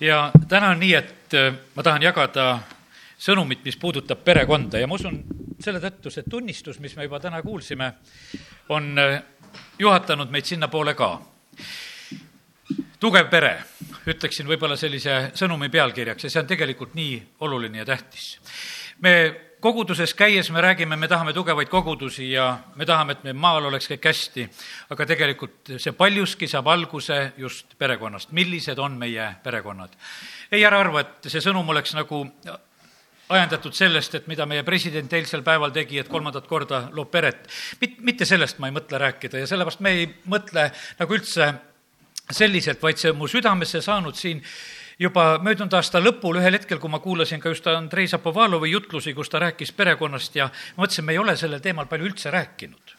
ja täna on nii, et äh, ma tahan jagada sõnumit, mis puudutab perekonda ja ma usun selle tõttu see tunnistus, mis me juba täna kuulsime, on äh, juhatanud meid sinnapoole ka. tugev pere, ütleksin võib-olla sellise sõnumi pealkirjaks ja see on tegelikult nii oluline ja tähtis. me koguduses käies me räägime, me tahame tugevaid kogudusi ja me tahame, et meil maal oleks kõik hästi, aga tegelikult see paljuski saab alguse just perekonnast. millised on meie perekonnad? ei, ära arva, et see sõnum oleks nagu ajendatud sellest, et mida meie president eilsel päeval tegi, et kolmandat korda loob peret. mit-, mitte sellest ma ei mõtle rääkida ja sellepärast me ei mõtle nagu üldse selliselt, vaid see on mu südamesse saanud siin juba möödunud aasta lõpul ühel hetkel, kui ma kuulasin ka just Andrei Zapovalovi jutlusi, kus ta rääkis perekonnast ja mõtlesin, me ei ole sellel teemal palju üldse rääkinud.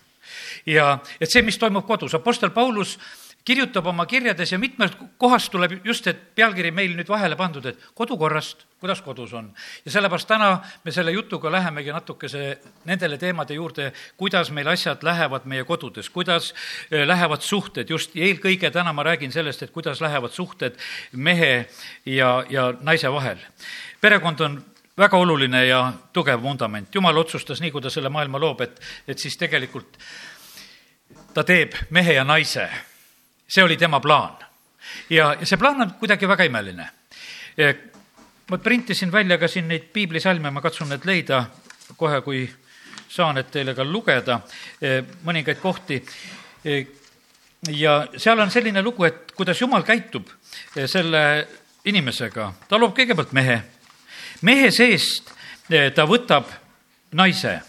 ja et see, mis toimub kodus, Apostel Paulus kirjutab oma kirjades ja mitmest kohast tuleb just see pealkiri meil nüüd vahele pandud, et kodukorrast, kuidas kodus on. ja sellepärast täna me selle jutuga lähemegi natukese nendele teemade juurde, kuidas meil asjad lähevad meie kodudes, kuidas eh, lähevad suhted, just eelkõige täna ma räägin sellest, et kuidas lähevad suhted mehe ja, ja naise vahel. perekond on väga oluline ja tugev vundament, jumal otsustas nii, kui ta selle maailma loob, et, et siis tegelikult ta teeb mehe ja naise see oli tema plaan. ja, see plaan on kuidagi väga imeline. ma printisin välja ka siin neid piiblisalme, ma katsun need leida kohe, kui saan, et teile ka lugeda mõningaid kohti. ja seal on selline lugu, et kuidas Jumal käitub selle inimesega, ta loob kõigepealt mehe. mehe seest ta võtab naise.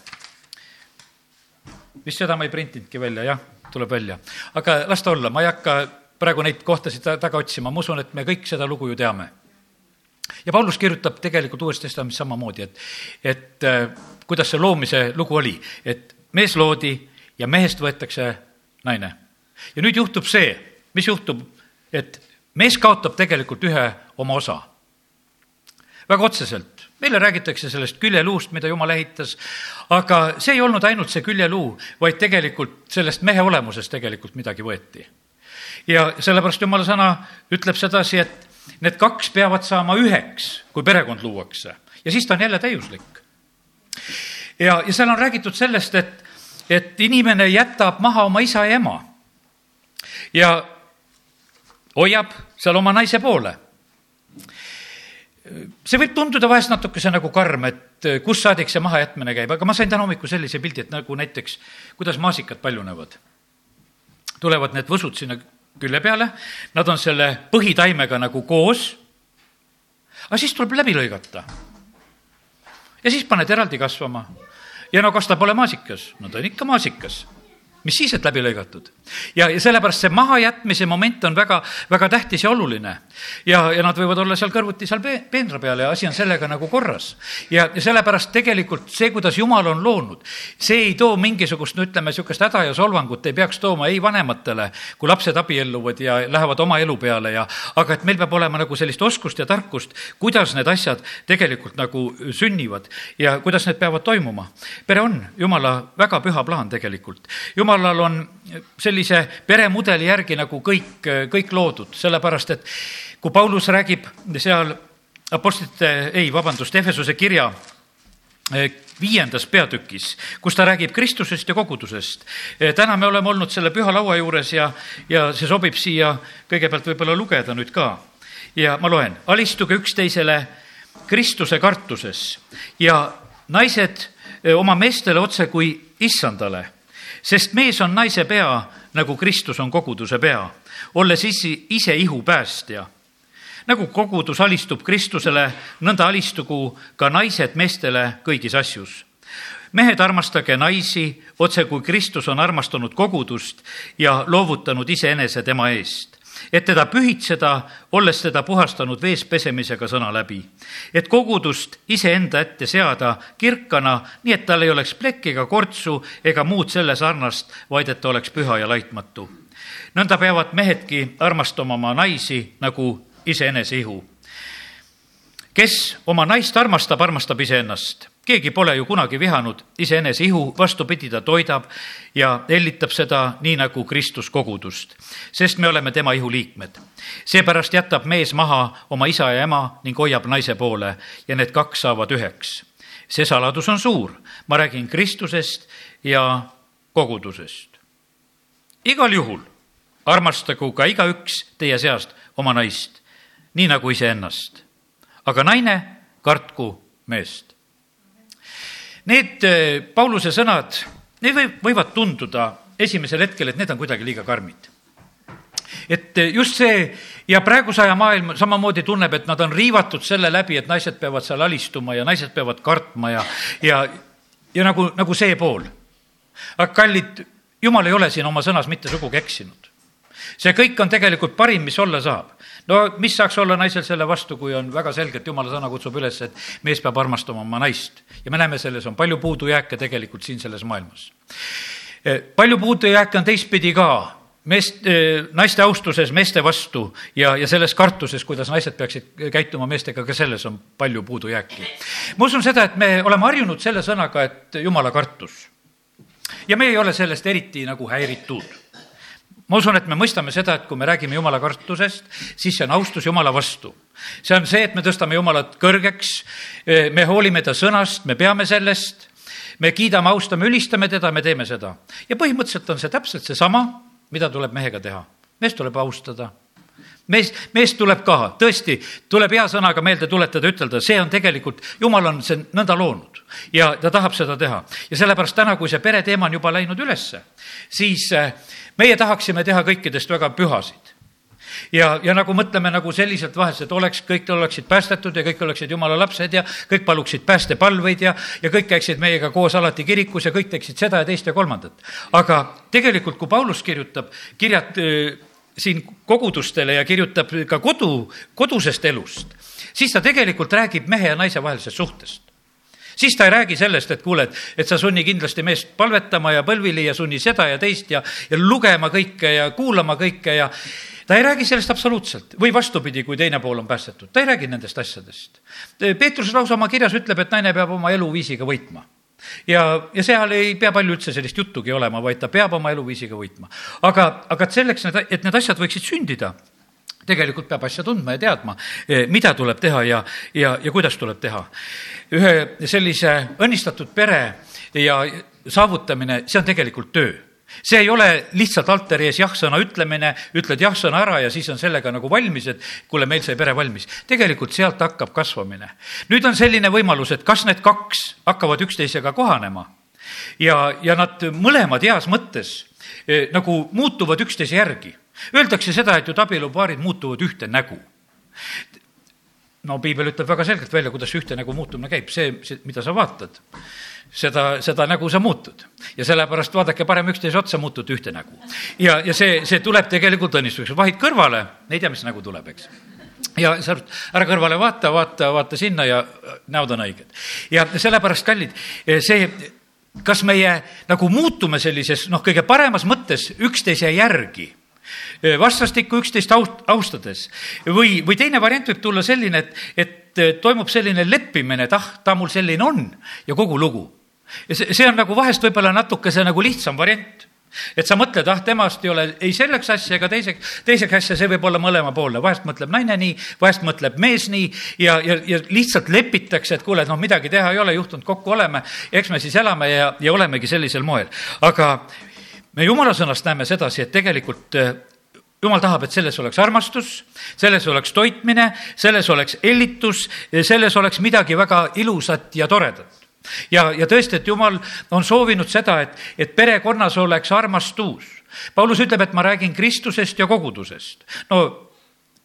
vist seda ma ei printinudki välja, jah tuleb välja. aga las ta olla, ma ei hakka praegu neid kohtasid taga otsima, ma usun, et me kõik seda lugu ju teame. ja Paulus kirjutab tegelikult Uues Testamendis samamoodi, et, et äh, kuidas see loomise lugu oli, et mees loodi ja mehest võetakse naine. ja nüüd juhtub see, mis juhtub, et mees kaotab tegelikult ühe oma osa. väga otseselt meile räägitakse sellest küljeluust, mida jumal ehitas, aga see ei olnud ainult see küljeluu, vaid tegelikult sellest mehe olemusest tegelikult midagi võeti. ja sellepärast jumala sõna ütleb sedasi, et need kaks peavad saama üheks, kui perekond luuakse ja siis ta on jälle täiuslik. ja, ja seal on räägitud sellest, et, et inimene jätab maha oma isa ja ema ja hoiab seal oma naise poole see võib tunduda vahest natukese nagu karm, et eh, kust saadik see mahajätmine käib, aga ma sain täna hommikul sellise pildi, et nagu näiteks, kuidas maasikad paljunevad. tulevad need võsud sinna külje peale, nad on selle põhitaimega nagu koos, aga siis tuleb läbi lõigata. ja siis paned eraldi kasvama. ja no kas ta pole maasikas? no ta on ikka maasikas mis siis, et läbi lõigatud. ja, ja sellepärast see mahajätmise moment on väga, väga tähtis ja oluline. ja, ja nad võivad olla seal kõrvuti seal peenra peal ja asi on sellega nagu korras. ja, ja sellepärast tegelikult see, kuidas Jumal on loonud, see ei too mingisugust, no ütleme, niisugust häda ja solvangut ei peaks tooma ei vanematele, kui lapsed abielluvad ja lähevad oma elu peale ja aga et meil peab olema nagu sellist oskust ja tarkust, kuidas need asjad tegelikult nagu sünnivad ja kuidas need peavad toimuma. pere on Jumala väga püha plaan tegelikult. Jumal jumalal on sellise peremudeli järgi nagu kõik, kõik loodud, sellepärast et kui Paulus räägib seal apostlite, ei, vabandust, Efesuse kirja eh, viiendas peatükis, kus ta räägib Kristusest ja kogudusest. Eh, täna me oleme olnud selle püha laua juures ja, ja see sobib siia kõigepealt võib-olla lugeda nüüd ka. ja ma loen, alistuge üksteisele Kristuse kartuses ja naised eh, oma meestele otse kui issandale sest mees on naise pea, nagu Kristus on koguduse pea, olles isi, ise ihu päästja. nagu kogudus alistub Kristusele, nõnda alistugu ka naised meestele kõigis asjus. Mehed, armastage naisi, otse kui Kristus on armastanud kogudust ja loovutanud iseenese tema eest et teda pühitseda, olles teda puhastanud vees pesemisega sõna läbi. et kogudust iseenda ette seada kirkana, nii et tal ei oleks plekki ega kortsu ega muud selle sarnast, vaid et ta oleks püha ja laitmatu. nõnda peavad mehedki armastama oma naisi nagu iseenese ihu. kes oma naist armastab, armastab iseennast keegi pole ju kunagi vihanud iseenese ihu, vastupidi, ta toidab ja hellitab seda nii nagu Kristus kogudust, sest me oleme tema ihu liikmed. seepärast jätab mees maha oma isa ja ema ning hoiab naise poole ja need kaks saavad üheks. see saladus on suur, ma räägin Kristusest ja kogudusest. igal juhul armastagu ka igaüks teie seast oma naist, nii nagu iseennast. aga naine kartku meest Need eh, Pauluse sõnad, need või, võivad tunduda esimesel hetkel, et need on kuidagi liiga karmid. et eh, just see ja praeguse aja maailm samamoodi tunneb, et nad on riivatud selle läbi, et naised peavad seal alistuma ja naised peavad kartma ja, ja, ja nagu, nagu see pool. aga kallid, jumal ei ole siin oma sõnas mitte sugugi eksinud. see kõik on tegelikult parim, mis olla saab no mis saaks olla naisel selle vastu, kui on väga selgelt, jumala sõna kutsub üles, et mees peab armastama oma naist. ja me näeme, selles on palju puudujääke tegelikult siin selles maailmas. Eh, palju puudujääke on teistpidi ka meest, eh, naiste austuses meeste vastu ja, ja selles kartuses, kuidas naised peaksid käituma meestega, ka selles on palju puudujääki. ma usun seda, et me oleme harjunud selle sõnaga, et jumala kartus. ja me ei ole sellest eriti nagu häiritud ma usun, et me mõistame seda, et kui me räägime jumala kartusest, siis see on austus jumala vastu. see on see, et me tõstame jumalat kõrgeks, me hoolime ta sõnast, me peame sellest, me kiidame, austame, ülistame teda, me teeme seda. ja põhimõtteliselt on see täpselt seesama, mida tuleb mehega teha. meest tuleb austada mees, mees tuleb ka, tõesti, tuleb hea sõnaga meelde tuletada, ütelda, see on tegelikult, jumal on see nõnda loonud ja ta tahab seda teha. ja sellepärast täna, kui see pereteema on juba läinud ülesse, siis äh, meie tahaksime teha kõikidest väga pühasid ja, ja nagu mõtleme nagu selliselt vahest, et oleks, kõik oleksid päästetud ja kõik oleksid jumala lapsed ja kõik paluksid päästepalveid ja, ja kõik käiksid meiega koos alati kirikus ja kõik teeksid seda ja teist ja kolmandat. aga tegelikult, kui Paulus kirjutab kirjad siin kogudustele ja kirjutab ka kodu, kodusest elust, siis ta tegelikult räägib mehe ja naise vahelisest suhtest. Siis ta ei räägi sellest, et kuule, et, et sa sunni kindlasti meest palvetama ja põlvili ja sunni seda ja teist ja, ja lugema kõike ja kuulama kõike ja ta ei räägi sellest absoluutselt. Või vastupidi, kui teine pool on päästetud, ta ei räägi nendest asjadest. Peetrus lausa oma kirjas ütleb, et naine peab oma eluviisiga võitma ja, ja seal ei pea palju üldse sellist juttugi olema, vaid ta peab oma eluviisiga võitma. aga, aga et selleks, et need asjad võiksid sündida, tegelikult peab asja tundma ja teadma, eh, mida tuleb teha ja, ja, ja kuidas tuleb teha. ühe sellise õnnistatud pere ja saavutamine, see on tegelikult töö see ei ole lihtsalt altari ees jah-sõna ütlemine, ütled jah-sõna ära ja siis on sellega nagu valmis, et kuule, meil sai pere valmis. tegelikult sealt hakkab kasvamine. nüüd on selline võimalus, et kas need kaks hakkavad üksteisega kohanema ja, ja nad mõlemad heas mõttes eh, nagu muutuvad üksteise järgi Öeldakse seda, et ju abielupaarid muutuvad ühte nägu. No piibel ütleb väga selgelt välja, kuidas ühte nägu muutumine käib, see, see, mida sa vaatad, seda, seda nägu sa muutud. ja sellepärast vaadake parem üksteise otsa, muutute ühte nägu. ja, ja see, see tuleb tegelikult õnnistuseks, vahid kõrvale, ei tea, mis nägu tuleb, eks ja sa ära kõrvale vaata, vaata, vaata sinna ja näod on õiged. ja sellepärast, kallid, see kas meie nagu muutume sellises noh, kõige paremas mõttes üksteise järgi vastastikku üksteist aust-, austades. või, või teine variant võib tulla selline, et, et toimub selline leppimine, et ah, ta mul selline on ja kogu lugu. ja see, see on nagu vahest võib-olla natukese nagu lihtsam variant et sa mõtled, ah, temast ei ole ei selleks asja ega teiseks, teiseks asja, see võib olla mõlemapoolne, vahest mõtleb naine nii, vahest mõtleb mees nii ja, ja, ja lihtsalt lepitakse, et kuule, noh, midagi teha ei ole, juhtunud, kokku oleme, eks me siis elame ja, ja olemegi sellisel moel. aga me jumala sõnast näeme sedasi, et tegelikult jumal tahab, et selles oleks armastus, selles oleks toitmine, selles oleks hellitus, selles oleks midagi väga ilusat ja toredat. ja, ja tõesti, et jumal on soovinud seda, et, et perekonnas oleks armastus. Paulus ütleb, et ma räägin Kristusest ja kogudusest. no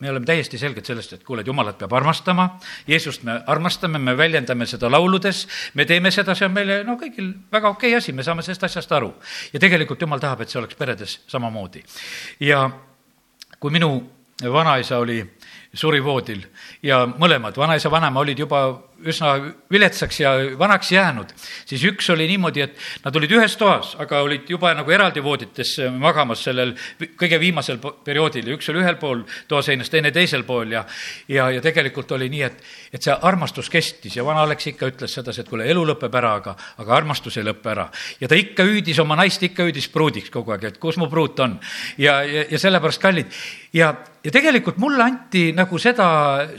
me oleme täiesti selged sellest, et kuule, et jumalat peab armastama, Jeesust me armastame, me väljendame seda lauludes, me teeme seda, see on meile no kõigil väga okei okay asi, me saame sellest asjast aru. ja tegelikult jumal tahab, et see oleks peredes samamoodi. ja kui minu vanaisa oli suri voodil ja mõlemad, vanaisa, vanaema olid juba üsna viletsaks ja vanaks jäänud, siis üks oli niimoodi, et nad olid ühes toas, aga olid juba nagu eraldi voodites magamas sellel kõige viimasel perioodil ja üks oli ühel pool toaseinast, teine teisel pool ja ja, ja tegelikult oli nii, et, et see armastus kestis ja vana Alex ikka ütles sedasi, et kuule, elu lõpeb ära, aga, aga armastus ei lõpe ära. ja ta ikka hüüdis oma naist, ikka hüüdis pruudiks kogu aeg, et kus mu pruut on. ja, ja, ja sellepärast, kallid, ja, ja tegelikult mulle anti nagu seda,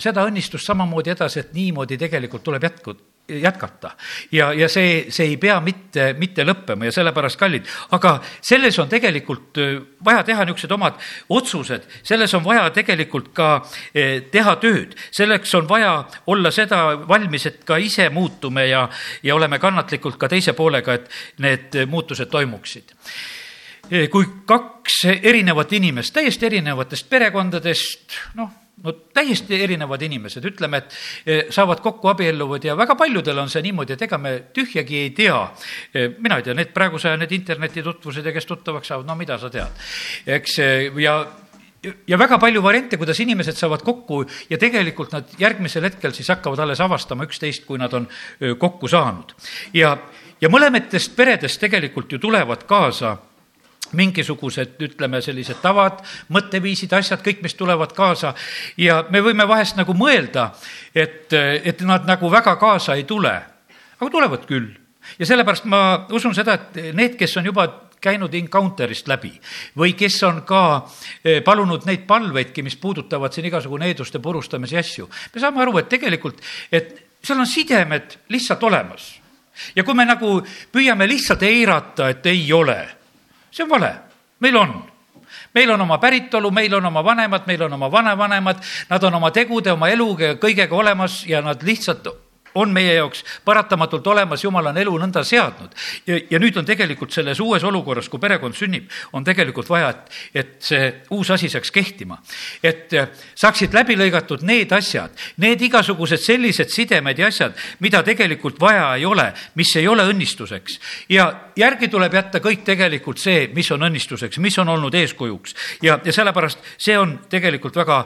seda õnnistust samamoodi edasi, et niimoodi tegelikult tuleb jätku, jätkata. ja, ja see, see ei pea mitte, mitte lõppema ja sellepärast kallid, aga selles on tegelikult äh, vaja teha niisugused omad otsused, selles on vaja tegelikult ka äh, teha tööd, selleks on vaja olla seda valmis, et ka ise muutume ja, ja oleme kannatlikult ka teise poolega, et need muutused toimuksid. Kui kaks erinevat inimest, täiesti erinevatest perekondadest, noh, no täiesti erinevad inimesed, ütleme, et eh, saavad kokku, abielluvad ja väga paljudel on see niimoodi, et ega me tühjagi ei tea. Eh, mina ei tea, need praeguse, need internetitutvused ja kes tuttavaks saavad, no mida sa tead, eks, eh, ja ja väga palju variante, kuidas inimesed saavad kokku ja tegelikult nad järgmisel hetkel siis hakkavad alles avastama üksteist, kui nad on kokku saanud. ja, ja mõlematest peredest tegelikult ju tulevad kaasa mingisugused, ütleme, sellised tavad, mõtteviisid, asjad, kõik, mis tulevad kaasa ja me võime vahest nagu mõelda, et, et nad nagu väga kaasa ei tule, aga tulevad küll. ja sellepärast ma usun seda, et need, kes on juba käinud Encounterist läbi või kes on ka eh, palunud neid palveidki, mis puudutavad siin igasugu needuste purustamise asju, me saame aru, et tegelikult, et seal on sidemed lihtsalt olemas. ja kui me nagu püüame lihtsalt eirata, et ei ole see on vale, meil on. Meil on oma päritolu, meil on oma vanemad, meil on oma vanavanemad, nad on oma tegude, oma eluga ja kõigega olemas ja nad lihtsalt on meie jaoks paratamatult olemas, jumal on elu nõnda seadnud. ja, ja nüüd on tegelikult selles uues olukorras, kui perekond sünnib, on tegelikult vaja, et, et see uus asi saaks kehtima. et äh, saaksid läbi lõigatud need asjad, need igasugused sellised sidemed ja asjad, mida tegelikult vaja ei ole, mis ei ole õnnistuseks. ja järgi tuleb jätta kõik tegelikult see, mis on õnnistuseks, mis on olnud eeskujuks ja, ja sellepärast see on tegelikult väga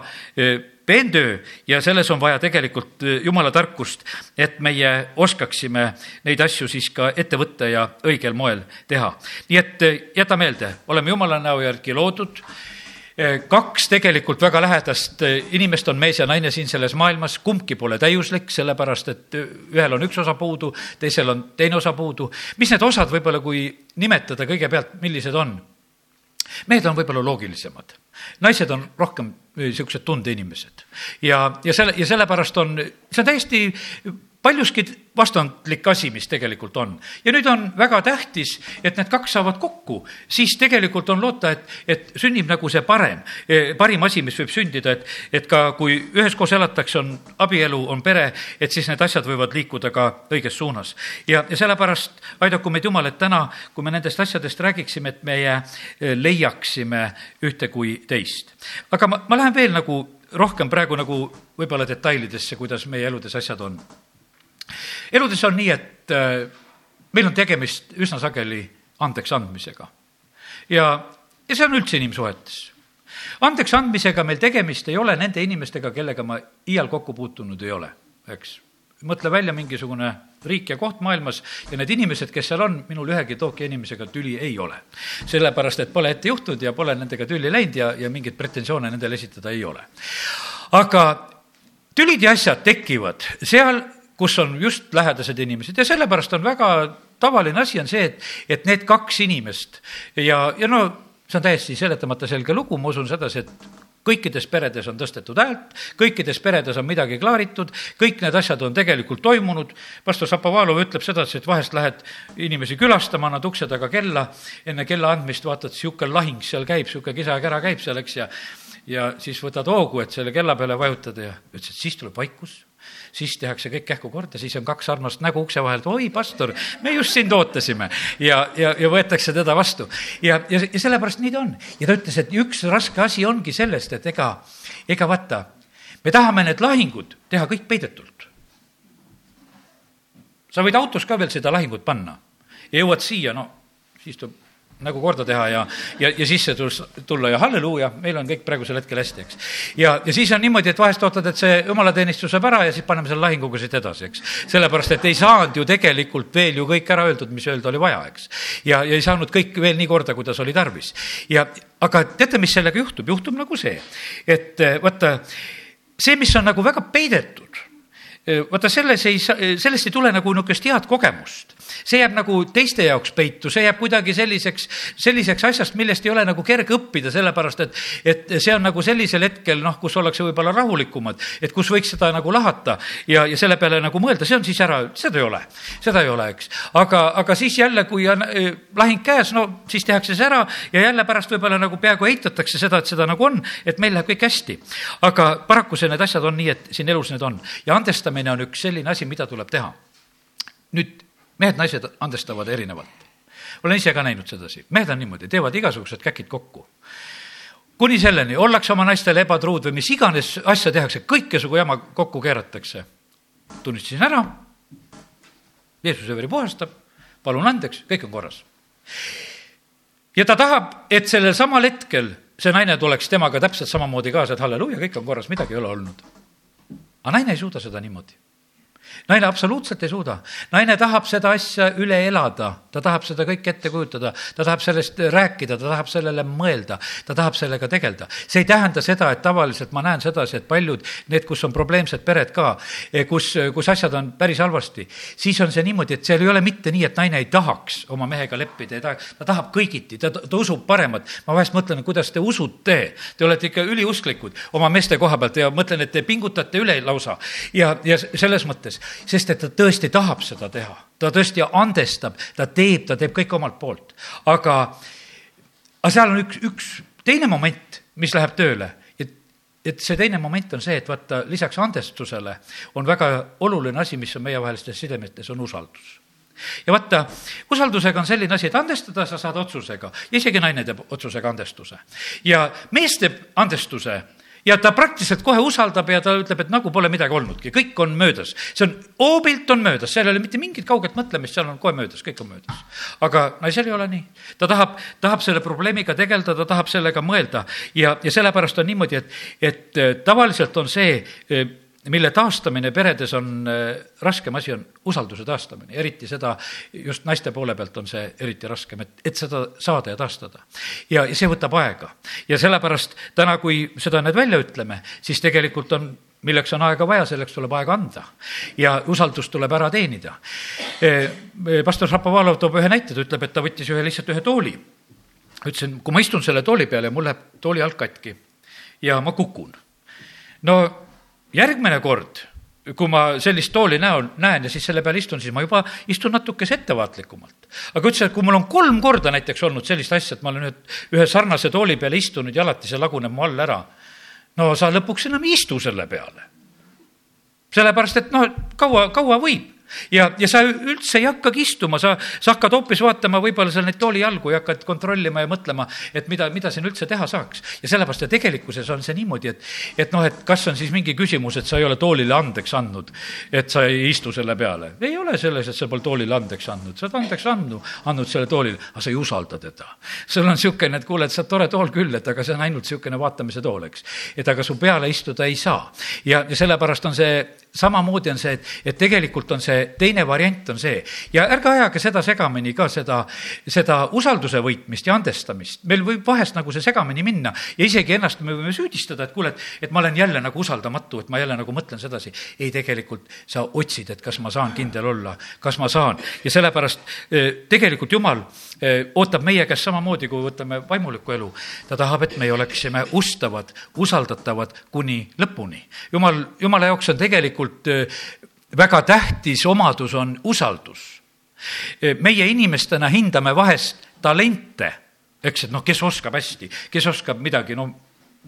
äh, peentöö ja selles on vaja tegelikult äh, jumala tarkust, et meie oskaksime neid asju siis ka ette võtta ja õigel moel teha. nii et äh, jäta meelde, oleme jumala näo järgi loodud äh, kaks tegelikult väga lähedast inimest on mees ja naine siin selles maailmas, kumbki pole täiuslik, sellepärast et ühel on üks osa puudu, teisel on teine osa puudu. mis need osad võib-olla, kui nimetada kõigepealt, millised on? mehed on võib-olla loogilisemad, naised on rohkem niisugused tundeinimesed ja, ja selle, ja sellepärast on, see on täiesti paljuski vastandlik asi, mis tegelikult on. ja nüüd on väga tähtis, et need kaks saavad kokku, siis tegelikult on loota, et, et sünnib nagu see parem, e, parim asi, mis võib sündida, et, et ka kui üheskoos elatakse, on abielu, on pere, et siis need asjad võivad liikuda ka õiges suunas. ja, ja sellepärast aidaku meid Jumal, et täna, kui me nendest asjadest räägiksime, et meie e, leiaksime ühte kui teist. aga ma, ma lähen veel nagu rohkem praegu nagu võib-olla detailidesse, kuidas meie eludes asjad on eludes on nii, et äh, meil on tegemist üsna sageli andeks andmisega. ja, ja see on üldse inimsuhetes. andeks andmisega meil tegemist ei ole nende inimestega, kellega ma iial kokku puutunud ei ole, eks. mõtle välja mingisugune riik ja koht maailmas ja need inimesed, kes seal on, minul ühegi Tokyo inimesega tüli ei ole. sellepärast, et pole ette juhtunud ja pole nendega tülli läinud ja, ja mingeid pretensioone nendele esitada ei ole. aga tülid ja asjad tekivad seal, kus on just lähedased inimesed. Ja sellepärast on väga tavaline asi on see, et, et need kaks inimest ja, ja no see on täiesti seletamata selge lugu, ma usun sedasi, et kõikides peredes on tõstetud häält, kõikides peredes on midagi klaaritud, kõik need asjad on tegelikult toimunud. pastor Šapovalov ütleb sedasi, et vahest lähed inimesi külastama, annad ukse taga kella, enne kella andmist vaatad, niisugune lahing seal käib, niisugune kisa-kära käib seal, eks, ja ja siis võtad hoogu, et selle kella peale vajutada ja ütles, et siis tuleb vaikus siis tehakse kõik kähku korda, siis on kaks armast nägu ukse vahel, et oi, pastor, me just sind ootasime. ja, ja, ja võetakse teda vastu. ja, ja, ja sellepärast nii ta on. ja ta ütles, et üks raske asi ongi sellest, et ega, ega vaata, me tahame need lahingud teha kõik peidetult. sa võid autos ka veel seda lahingut panna ja jõuad siia, no siis tuleb nagu korda teha ja, ja, ja sisse tulla ja halleluuja, meil on kõik praegusel hetkel hästi, eks. ja, ja siis on niimoodi, et vahest ootad, et see jumalateenistus saab ära ja siis paneme selle lahinguga siit edasi, eks. sellepärast, et ei saanud ju tegelikult veel ju kõik ära öeldud, mis öelda oli vaja, eks. ja, ja ei saanud kõik veel nii korda, kuidas oli tarvis. ja aga teate, mis sellega juhtub? juhtub nagu see, et vaata, see, mis on nagu väga peidetud vaata, selles ei saa, sellest ei tule nagu niisugust head kogemust. See jääb nagu teiste jaoks peitu, see jääb kuidagi selliseks, selliseks asjast, millest ei ole nagu kerge õppida, sellepärast et, et see on nagu sellisel hetkel, noh, kus ollakse võib-olla rahulikumad, et kus võiks seda nagu lahata ja, ja selle peale nagu mõelda, see on siis ära, seda ei ole, seda ei ole, eks. aga, aga siis jälle, kui on eh, lahing käes, no siis tehakse see ära ja jälle pärast võib-olla nagu peaaegu eitatakse seda, et seda nagu on, et meil läheb kõik hästi. aga paraku see, need asjad on nii, et siin elus need on ja andestamine on üks selline asi, mida tuleb teha. nüüd mehed-naised andestavad erinevalt. olen ise ka näinud sedasi, mehed on niimoodi, teevad igasugused käkid kokku. kuni selleni, ollakse oma naistele ebatruud või mis iganes asja tehakse, kõikesugu jama kokku keeratakse. tunnistasin ära, Jeesuse veri puhastab, palun andeks, kõik on korras. ja ta tahab, et sellel samal hetkel see naine tuleks temaga täpselt samamoodi kaasa, et halleluuja, kõik on korras, midagi ei ole olnud aga naine ei suuda seda niimoodi naine absoluutselt ei suuda. naine tahab seda asja üle elada, ta tahab seda kõike ette kujutada, ta tahab sellest rääkida, ta tahab sellele mõelda, ta tahab sellega tegeleda. see ei tähenda seda, et tavaliselt ma näen sedasi, et paljud need, kus on probleemsed pered ka, eh, kus, kus asjad on päris halvasti, siis on see niimoodi, et seal ei ole mitte nii, et naine ei tahaks oma mehega leppida, ta, ta tahab kõigiti, ta, ta usub paremat. ma vahest mõtlen, kuidas te usute, te olete ikka üliusklikud oma meeste koha pealt ja mõtlen, et te pingutate üle lausa. Ja, ja selles mõttes sest et ta tõesti tahab seda teha, ta tõesti andestab, ta teeb, ta teeb kõik omalt poolt. aga, aga seal on üks, üks teine moment, mis läheb tööle et, et see teine moment on see, et vaata, lisaks andestusele on väga oluline asi, mis on meievahelistes sidemetes, on usaldus ja vaata, usaldusega on selline asi, et andestada sa saad otsusega isegi naine teeb otsusega andestuse. ja mees teeb andestuse ja ta praktiliselt kohe usaldab ja ta ütleb, et nagu pole midagi olnudki, kõik on möödas. see on, hoobilt on möödas, seal ei ole mitte mingit kauget mõtlemist, seal on kohe möödas, kõik on möödas. aga naisel ei ole nii. ta tahab, tahab selle probleemiga tegeleda, ta tahab sellega mõelda ja, ja sellepärast on niimoodi, et, et tavaliselt on see mille taastamine peredes on äh, raskem asi, on usalduse taastamine, eriti seda just naiste poole pealt on see eriti raskem, et, et seda saada ja taastada. ja, ja see võtab aega ja sellepärast täna, kui seda nüüd välja ütleme, siis tegelikult on milleks on aega vaja, selleks tuleb aega anda. ja usaldust tuleb ära teenida. Äh, pastor Šapovalov toob ühe näite, ta ütleb, et ta võttis ühe, lihtsalt ühe tooli. ütlesin, kui ma istun selle tooli peal ja mul läheb tooli jalg katki ja ma kukun. no järgmine kord, kui ma sellist tooli näon, näen ja siis selle peal istun, siis ma juba istun natukese ettevaatlikumalt. aga ütles, et kui mul on kolm korda näiteks olnud sellist asja, et ma olen nüüd ühe sarnase tooli peal istunud ja alati see laguneb mu all ära, no sa lõpuks enam ei istu selle peale. sellepärast, et noh, kaua, kaua võib ja, ja sa üldse ei hakkagi istuma, sa, sa hakkad hoopis vaatama võib-olla seal neid toolijalgu ja hakkad kontrollima ja mõtlema, et mida, mida siin üldse teha saaks. ja sellepärast ja tegelikkuses on see niimoodi, et, et noh, et kas on siis mingi küsimus, et sa ei ole toolile andeks andnud, et sa ei istu selle peale. ei ole selles, et sa pole toolile andeks andnud, sa oled andeks andnud, andnud selle toolile, aga sa ei usalda teda. sul on niisugune, et kuule, et sa tore tool küll, et aga see on ainult niisugune vaatamise tool, eks. et aga su peale istuda ei saa. ja, ja sellepärast on see samamoodi on see, et, et tegelikult on see teine variant on see ja ärge ajage seda segamini ka seda, seda usalduse võitmist ja andestamist. meil võib vahest nagu see segamini minna ja isegi ennast me võime süüdistada, et kuule, et, et ma olen jälle nagu usaldamatu, et ma jälle nagu mõtlen sedasi. ei, tegelikult sa otsid, et kas ma saan kindel olla, kas ma saan ja sellepärast eh, tegelikult Jumal ootab meie käest samamoodi, kui võtame vaimulikku elu. ta tahab, et me oleksime ustavad, usaldatavad kuni lõpuni. Jumal, Jumala jaoks on tegelikult väga tähtis omadus on usaldus. Meie inimestena hindame vahest talente, eks, et noh, kes oskab hästi, kes oskab midagi, no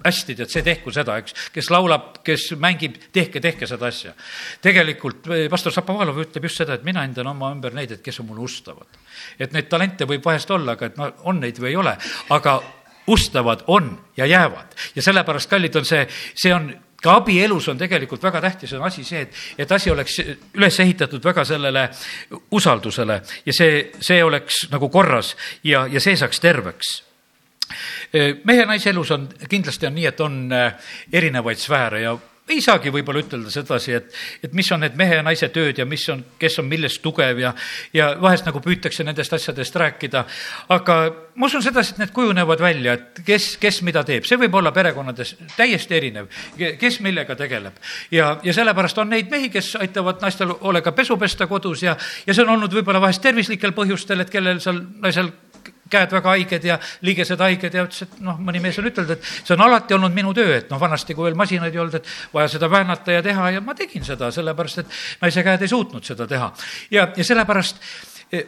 hästi tead, see tehku seda, eks, kes laulab, kes mängib, tehke, tehke seda asja. tegelikult äh, pastor Šapovalov ütleb just seda, et mina hindan oma ümber neid, et kes on mulle ustavad. et neid talente võib vahest olla, aga et no on neid või ei ole, aga ustavad on ja jäävad. Ja sellepärast, kallid, on see, see on ka abielus on tegelikult väga tähtis on asi see, et, et asi oleks üles ehitatud väga sellele usaldusele. Ja see, see oleks nagu korras ja, ja see saaks terveks mehe ja naise elus on, kindlasti on nii, et on erinevaid sfääre ja ei saagi võib-olla ütelda sedasi, et, et mis on need mehe ja naise tööd ja mis on, kes on millest tugev ja, ja vahest nagu püütakse nendest asjadest rääkida. aga ma usun sedasi, et need kujunevad välja, et kes, kes mida teeb, see võib olla perekonnades täiesti erinev, kes millega tegeleb. ja, ja sellepärast on neid mehi, kes aitavad naistel hoolega pesu pesta kodus ja, ja see on olnud võib-olla vahest tervislikel põhjustel, et kellel seal naisel käed väga haiged ja liigesed haiged ja ütles, et noh, mõni mees on ütelnud, et see on alati olnud minu töö, et noh, vanasti, kui veel masinaid ei olnud, et vaja seda väänata ja teha ja ma tegin seda, sellepärast et naise käed ei suutnud seda teha. ja, ja sellepärast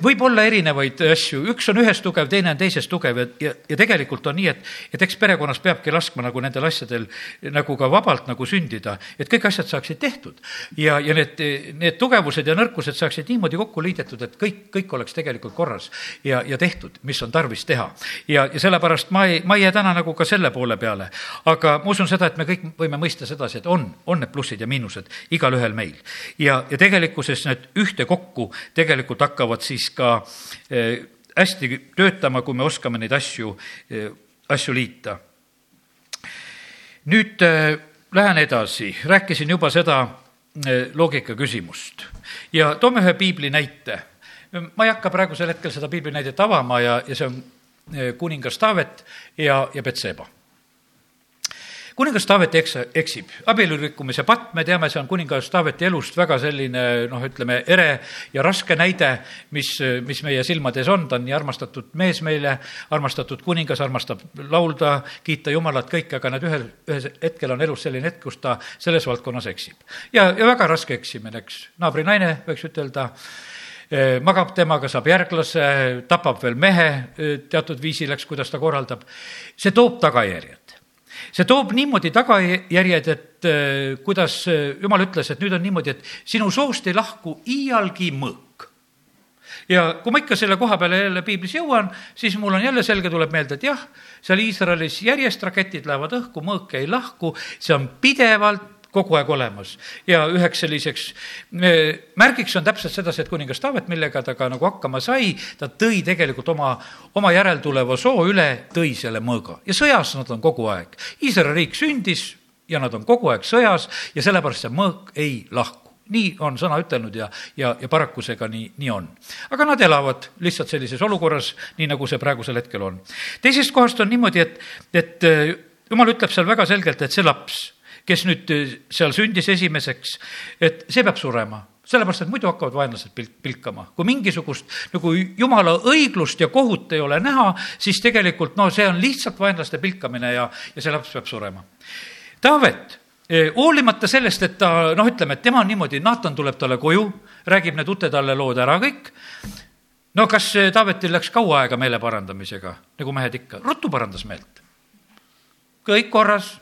võib olla erinevaid asju, üks on ühes tugev, teine on teises tugev ja, ja, ja tegelikult on nii, et, et eks perekonnas peabki laskma nagu nendel asjadel nagu ka vabalt nagu sündida, et kõik asjad saaksid tehtud. ja, ja need, need tugevused ja nõrkused saaksid niimoodi kokku liidetud, et kõik, kõik oleks tegelikult korras ja, ja tehtud, mis on tarvis teha. ja, ja sellepärast ma ei, ma ei jää täna nagu ka selle poole peale, aga ma usun seda, et me kõik võime mõista sedasi, et on, on need plussid ja miinused igalühel meil. ja, ja tegelikkuses need ühtekokku tegelikult hakkavad siis ka eh, hästi töötama, kui me oskame neid asju, eh, asju liita. nüüd eh, lähen edasi, rääkisin juba seda loogika küsimust ja toome ühe piibli näite. ma ei hakka praegusel hetkel seda piibli näidet avama ja, ja see on kuningas Taavet ja, ja Betseba kuningas Taavet eks-, eksib. abielurikkumise patt, me teame, see on kuningas Taaveti elust väga selline noh, ütleme, ere ja raske näide, mis, mis meie silmades on, ta on nii armastatud mees meile, armastatud kuningas, armastab laulda, kiita Jumalat, kõike, aga näed, ühel, ühel hetkel on elus selline hetk, kus ta selles valdkonnas eksib. ja, ja väga raske eksimine, eks, naabrinaine, võiks ütelda, eh, magab temaga, saab järglase, tapab veel mehe eh, teatud viisil, eks, kuidas ta korraldab. see toob tagajärjed see toob niimoodi tagajärjed, et äh, kuidas äh, jumal ütles, et nüüd on niimoodi, et sinu soost ei lahku iialgi mõõk. ja kui ma ikka selle koha peale jälle piiblis jõuan, siis mul on jälle selge, tuleb meelde, et jah, seal Iisraelis järjest raketid lähevad õhku, mõõk ei lahku, see on pidevalt kogu aeg olemas. ja üheks selliseks märgiks on täpselt sedasi, et kuningas Taavet, millega ta ka nagu hakkama sai, ta tõi tegelikult oma, oma järeltuleva soo üle, tõi selle mõõga ja sõjas nad on kogu aeg. Iisraeli riik sündis ja nad on kogu aeg sõjas ja sellepärast see mõõk ei lahku nii on sõna ütelnud ja, ja, ja paraku see ka nii, nii on. aga nad elavad lihtsalt sellises olukorras, nii nagu see praegusel hetkel on. teisest kohast on niimoodi, et, et jumal ütleb seal väga selgelt, et see laps kes nüüd eh, seal sündis esimeseks, et see peab surema sellepärast, et muidu hakkavad vaenlased pilk, pilkama. kui mingisugust nagu jumala õiglust ja kohut ei ole näha, siis tegelikult no see on lihtsalt vaenlaste pilkamine ja, ja see laps peab surema. Taavet, eh, hoolimata sellest, et ta noh, ütleme, et tema on niimoodi, Naatan tuleb talle koju, räägib need utetalle lood ära kõik, no kas eh, Taavetil läks kaua aega meele parandamisega, nagu mehed ikka, ruttu parandas meelt. kõik korras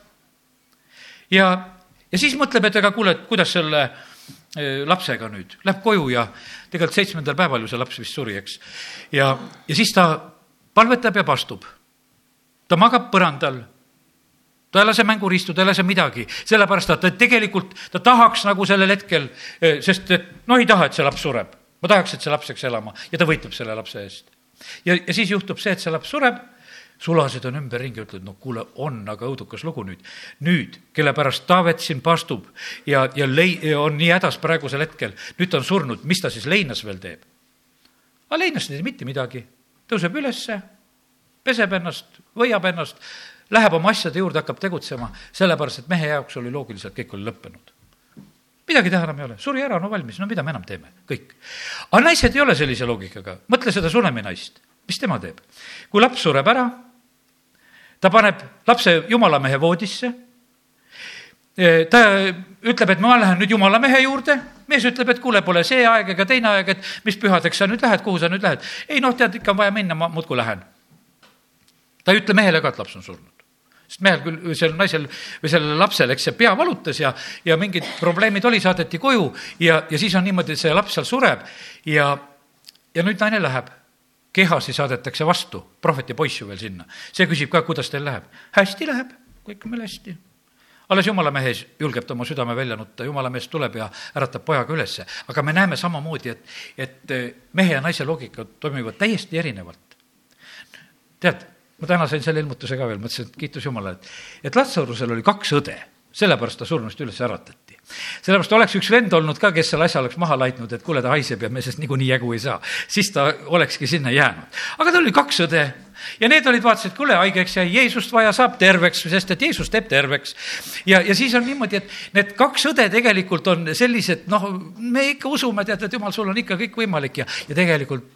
ja, ja siis mõtleb, et aga kuule, et kuidas selle eh, lapsega nüüd, läheb koju ja tegelikult seitsmendal päeval ju see laps vist suri, eks. ja, ja siis ta palvetab ja pastub. ta magab põrandal ta ei lase mänguriistu, ta ei lase midagi, sellepärast et ta tegelikult, ta tahaks nagu sellel hetkel, eh, sest et noh, ei taha, et see laps sureb. ma tahaks, et see laps jääks elama ja ta võitleb selle lapse eest. ja, ja siis juhtub see, et see laps sureb sulased on ümberringi, ütlevad, no kuule, on aga õudukas lugu nüüd. nüüd, kelle pärast Taavet siin pastub ja, ja lei-, on nii hädas praegusel hetkel, nüüd ta on surnud, mis ta siis leinas veel teeb? aga leinas ei tee mitte midagi, tõuseb ülesse, peseb ennast, võiab ennast, läheb oma asjade juurde, hakkab tegutsema, sellepärast et mehe jaoks oli loogiliselt, kõik oli lõppenud. Midagi teha enam ei ole, suri ära, no valmis, no mida me enam teeme, kõik. aga naised ei ole sellise loogikaga, mõtle seda Sunemi naist, mis tema teeb? kui laps sureb ära, ta paneb lapse jumalamehe voodisse, ta ütleb, et ma lähen nüüd jumalamehe juurde, mees ütleb, et kuule, pole see aeg ega teine aeg, et mis pühadeks sa nüüd lähed, kuhu sa nüüd lähed. ei noh, tead, ikka on vaja minna, ma muudkui lähen. ta ei ütle mehele ka, et laps on surnud sest mehel küll, sellel naisel või sellel lapsel, eks see pea valutas ja, ja mingid probleemid oli, saadeti koju ja, ja siis on niimoodi, et see laps seal sureb ja, ja nüüd naine läheb kehasi saadetakse vastu, prohveti poiss ju veel sinna. see küsib ka, kuidas teil läheb. hästi läheb, kõik on meil hästi. alles jumala mehes julgeb ta oma südame välja nutta, jumala mees tuleb ja äratab pojaga ülesse. aga me näeme samamoodi, et, et mehe ja naise loogikad toimivad täiesti erinevalt. tead, ma täna sain selle ilmutuse ka veel, mõtlesin, et kiitus Jumalale, et, et Latsarusel oli kaks õde, sellepärast ta surnust üles äratati sellepärast oleks üks vend olnud ka, kes selle asja oleks maha laitnud, et kuule, ta haiseb ja me sellest niikuinii jagu ei saa. siis ta olekski sinna jäänud. aga tal oli kaks õde ja need olid, vaatasid, kuule, haigeks jäi, Jeesust vaja, saab terveks, sest et Jeesus teeb terveks. ja, ja siis on niimoodi, et need kaks õde tegelikult on sellised, noh, me ikka usume, tead, et jumal, sul on ikka kõik võimalik ja, ja tegelikult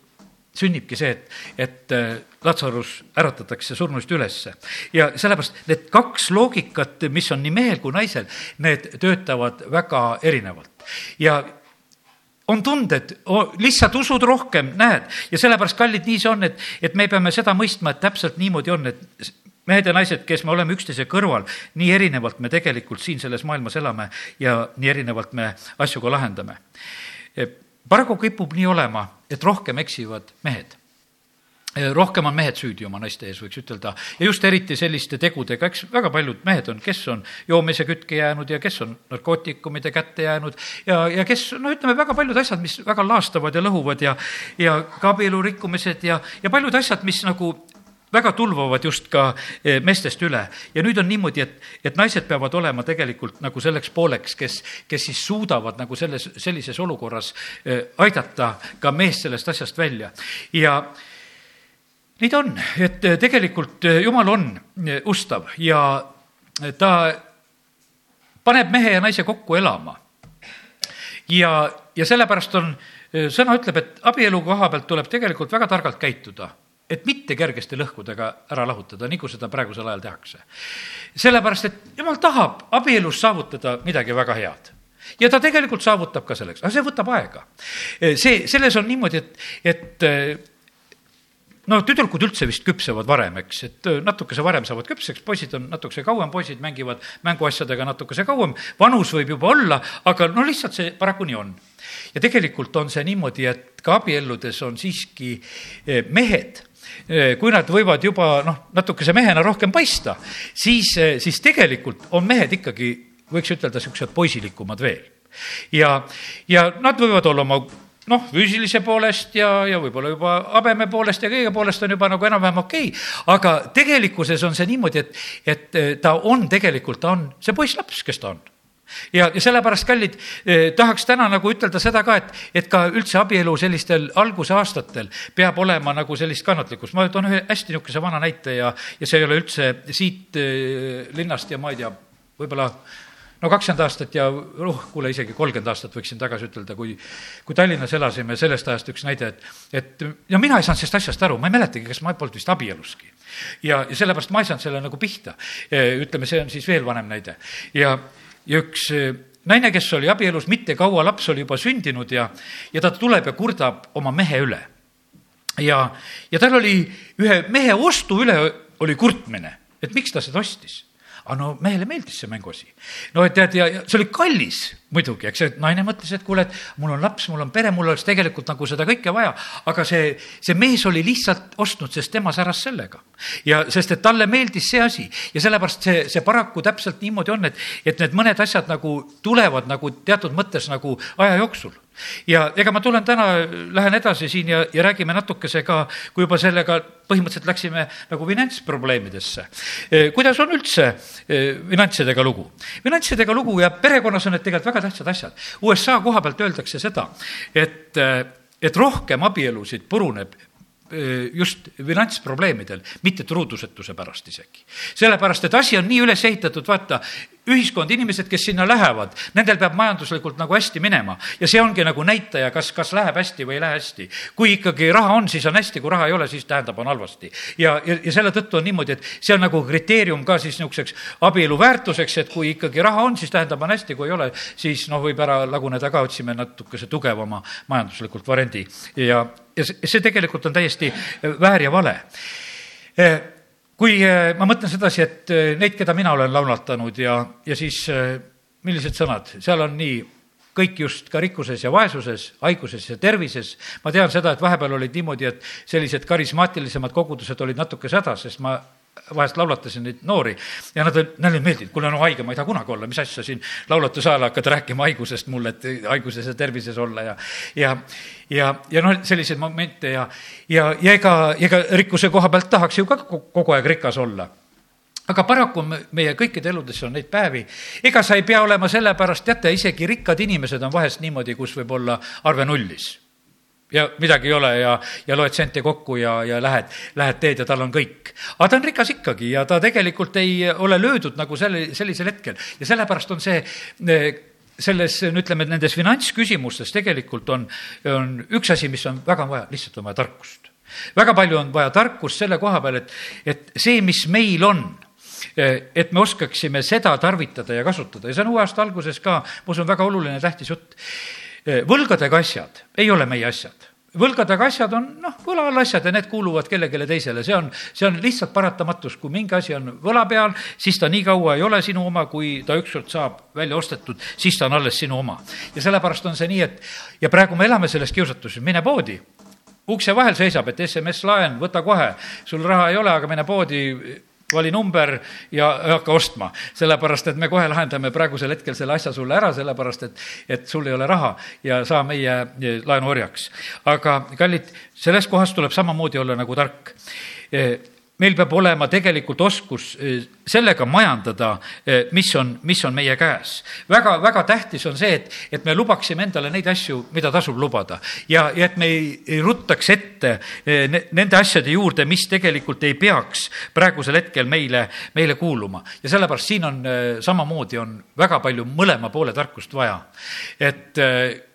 sünnibki see, et, et äh, Latsarus äratatakse surnuist ülesse. ja sellepärast need kaks loogikat, mis on nii mehel kui naisel, need töötavad väga erinevalt. ja on tunded, lihtsalt usud rohkem, näed, ja sellepärast, kallid, nii see on, et, et me peame seda mõistma, et täpselt niimoodi on, et mehed ja naised, kes me oleme üksteise kõrval, nii erinevalt me tegelikult siin selles maailmas elame ja nii erinevalt me asju ka lahendame paraku kipub nii olema, et rohkem eksivad mehed. Rohkem on mehed süüdi oma naiste ees, võiks ütelda, ja just eriti selliste tegudega, eks väga paljud mehed on, kes on joomise kütke jäänud ja kes on narkootikumide kätte jäänud. Ja, ja kes, no ütleme, väga paljud asjad, mis väga laastavad ja lõhuvad ja, ja ka abielu rikkumised ja, ja paljud asjad, mis nagu väga tulvavad just ka eh, meestest üle. Ja nüüd on niimoodi, et, et naised peavad olema tegelikult nagu selleks pooleks, kes, kes siis suudavad nagu selles, sellises olukorras eh, aidata ka meest sellest asjast välja. Ja nii ta on, et eh, tegelikult jumal on ustav ja ta paneb mehe ja naise kokku elama. ja, ja sellepärast on, sõna ütleb, et abielu koha pealt tuleb tegelikult väga targalt käituda et mitte kergesti lõhkudega ära lahutada, nagu seda praegusel ajal tehakse. sellepärast, et jumal tahab abielus saavutada midagi väga head ja ta tegelikult saavutab ka selleks, aga see võtab aega. see, selles on niimoodi, et, et no tüdrukud üldse vist küpsevad varem, eks, et natukese varem saavad küpseks, poisid on natukese kauem, poisid mängivad mänguasjadega natukese kauem, vanus võib juba olla, aga no lihtsalt see paraku nii on. ja tegelikult on see niimoodi, et ka abielludes on siiski eh, mehed Eh, kui nad võivad juba noh, natukese mehena rohkem paista, siis, eh, siis tegelikult on mehed ikkagi, võiks ütelda, niisugused poisilikumad veel. ja, ja nad võivad olla oma noh, füüsilise poolest ja, ja võib-olla juba habeme poolest ja kõige poolest on juba nagu enam-vähem okei okay., aga tegelikkuses on see niimoodi, et, et eh, ta on tegelikult, ta on see poisslaps, kes ta on ja, ja sellepärast, kallid eh,, tahaks täna nagu ütelda seda ka, et, et ka üldse abielu sellistel algusaastatel peab olema nagu sellist kannatlikkust. ma toon ühe hästi niisuguse vana näite ja, ja see ei ole üldse siit eh, linnast ja ma ei tea, võib-olla no kakskümmend aastat ja uh, kuule, isegi kolmkümmend aastat võiksin tagasi ütelda, kui, kui Tallinnas elasime, sellest ajast üks näide, et, et no mina ei saanud sellest asjast aru, ma ei mäletagi, kas ma polnud vist abieluski. ja, ja sellepärast ma ei saanud selle nagu pihta. Eh, ütleme, see on siis veel vanem näide. ja, ja üks eh, naine, kes oli abielus mitte kaua, laps oli juba sündinud ja, ja ta tuleb ja kurdab oma mehe üle. ja, ja tal oli ühe mehe ostu üle oli kurtmine, et miks ta seda ostis aga no mehele meeldis see mänguasi. no tead, ja, ja see oli kallis muidugi, eks, et naine mõtles, et kuule, et mul on laps, mul on pere, mul oleks tegelikult nagu seda kõike vaja, aga see, see mees oli lihtsalt ostnud, sest tema säras sellega. ja sest, et talle meeldis see asi ja sellepärast see, see paraku täpselt niimoodi on, et, et need mõned asjad nagu tulevad nagu teatud mõttes nagu aja jooksul ja ega ma tulen täna, lähen edasi siin ja, ja räägime natukese ka, kui juba sellega põhimõtteliselt läksime nagu finantsprobleemidesse. kuidas on üldse finantsidega lugu? finantsidega lugu ja perekonnas on need tegelikult väga tähtsad asjad. USA koha pealt öeldakse seda, et, et rohkem abielusid puruneb just finantsprobleemidel, mitte truudusetuse pärast isegi. sellepärast, et asi on nii üles ehitatud, vaata, ühiskond, inimesed, kes sinna lähevad, nendel peab majanduslikult nagu hästi minema ja see ongi nagu näitaja, kas, kas läheb hästi või ei lähe hästi. kui ikkagi raha on, siis on hästi, kui raha ei ole, siis tähendab, on halvasti. ja, ja, ja selle tõttu on niimoodi, et see on nagu kriteerium ka siis niisuguseks abielu väärtuseks, et kui ikkagi raha on, siis tähendab, on hästi, kui ei ole, siis noh, võib ära laguneda ka, otsime natukese tugevama majanduslikult variandi ja, ja see, tegelikult on täiesti väär ja vale kui eh, ma mõtlen sedasi, et eh, neid, keda mina olen laulatanud ja, ja siis eh, millised sõnad, seal on nii kõik just ka rikkuses ja vaesuses, haiguses ja tervises. ma tean seda, et vahepeal olid niimoodi, et sellised karismaatilisemad kogudused olid natuke hädas, sest ma vahest laulatasin neid noori. Ja nad, neile ei meeldinud, kuule no haige ma ei taha kunagi olla, mis asja siin laulatuse ajal hakkad rääkima haigusest mulle, et haiguses ja tervises olla ja, ja, ja, ja noh, selliseid momente ja, ja, ja ega, ega rikkuse koha pealt tahaks ju ka kogu aeg rikas olla. Aga paraku meie kõikide eludes on neid päevi, ega sa ei pea olema sellepärast, teate, isegi rikkad inimesed on vahest niimoodi, kus võib olla arve nullis ja midagi ei ole ja, ja loed sente kokku ja, ja lähed, lähed teed ja tal on kõik. aga ta on rikas ikkagi ja ta tegelikult ei ole löödud nagu selle, sellisel hetkel ja sellepärast on see selles, no ütleme, nendes finantsküsimustes tegelikult on, on üks asi, mis on väga vaja, lihtsalt on vaja tarkust. väga palju on vaja tarkust selle koha peal, et, et see, mis meil on et me oskaksime seda tarvitada ja kasutada ja see on uue aasta alguses ka, ma usun, väga oluline, tähtis jutt võlgadega asjad ei ole meie asjad. Võlgadega asjad on noh, võla all asjad ja need kuuluvad kellelegi teisele, see on, see on lihtsalt paratamatus, kui mingi asi on võla peal, siis ta nii kaua ei ole sinu oma, kui ta ükskord saab välja ostetud, siis ta on alles sinu oma. ja sellepärast on see nii, et ja praegu me elame selles kiusatuses, mine poodi, ukse vahel seisab, et SMS-laen, võta kohe, sul raha ei ole, aga mine poodi, vali number ja hakka ostma. sellepärast, et me kohe lahendame praegusel hetkel selle asja sulle ära, sellepärast et, et sul ei ole raha ja saa meie laenuorjaks. aga kallid, selles kohas tuleb samamoodi olla nagu tark meil peab olema tegelikult oskus eh, sellega majandada, eh, mis on, mis on meie käes. väga, väga tähtis on see, et, et me lubaksime endale neid asju, mida tasub lubada ja, ja et me ei, ei ruttaks ette eh, ne, nende asjade juurde, mis tegelikult ei peaks praegusel hetkel meile, meile kuuluma. ja sellepärast siin on samamoodi on väga palju mõlema poole tarkust vaja. et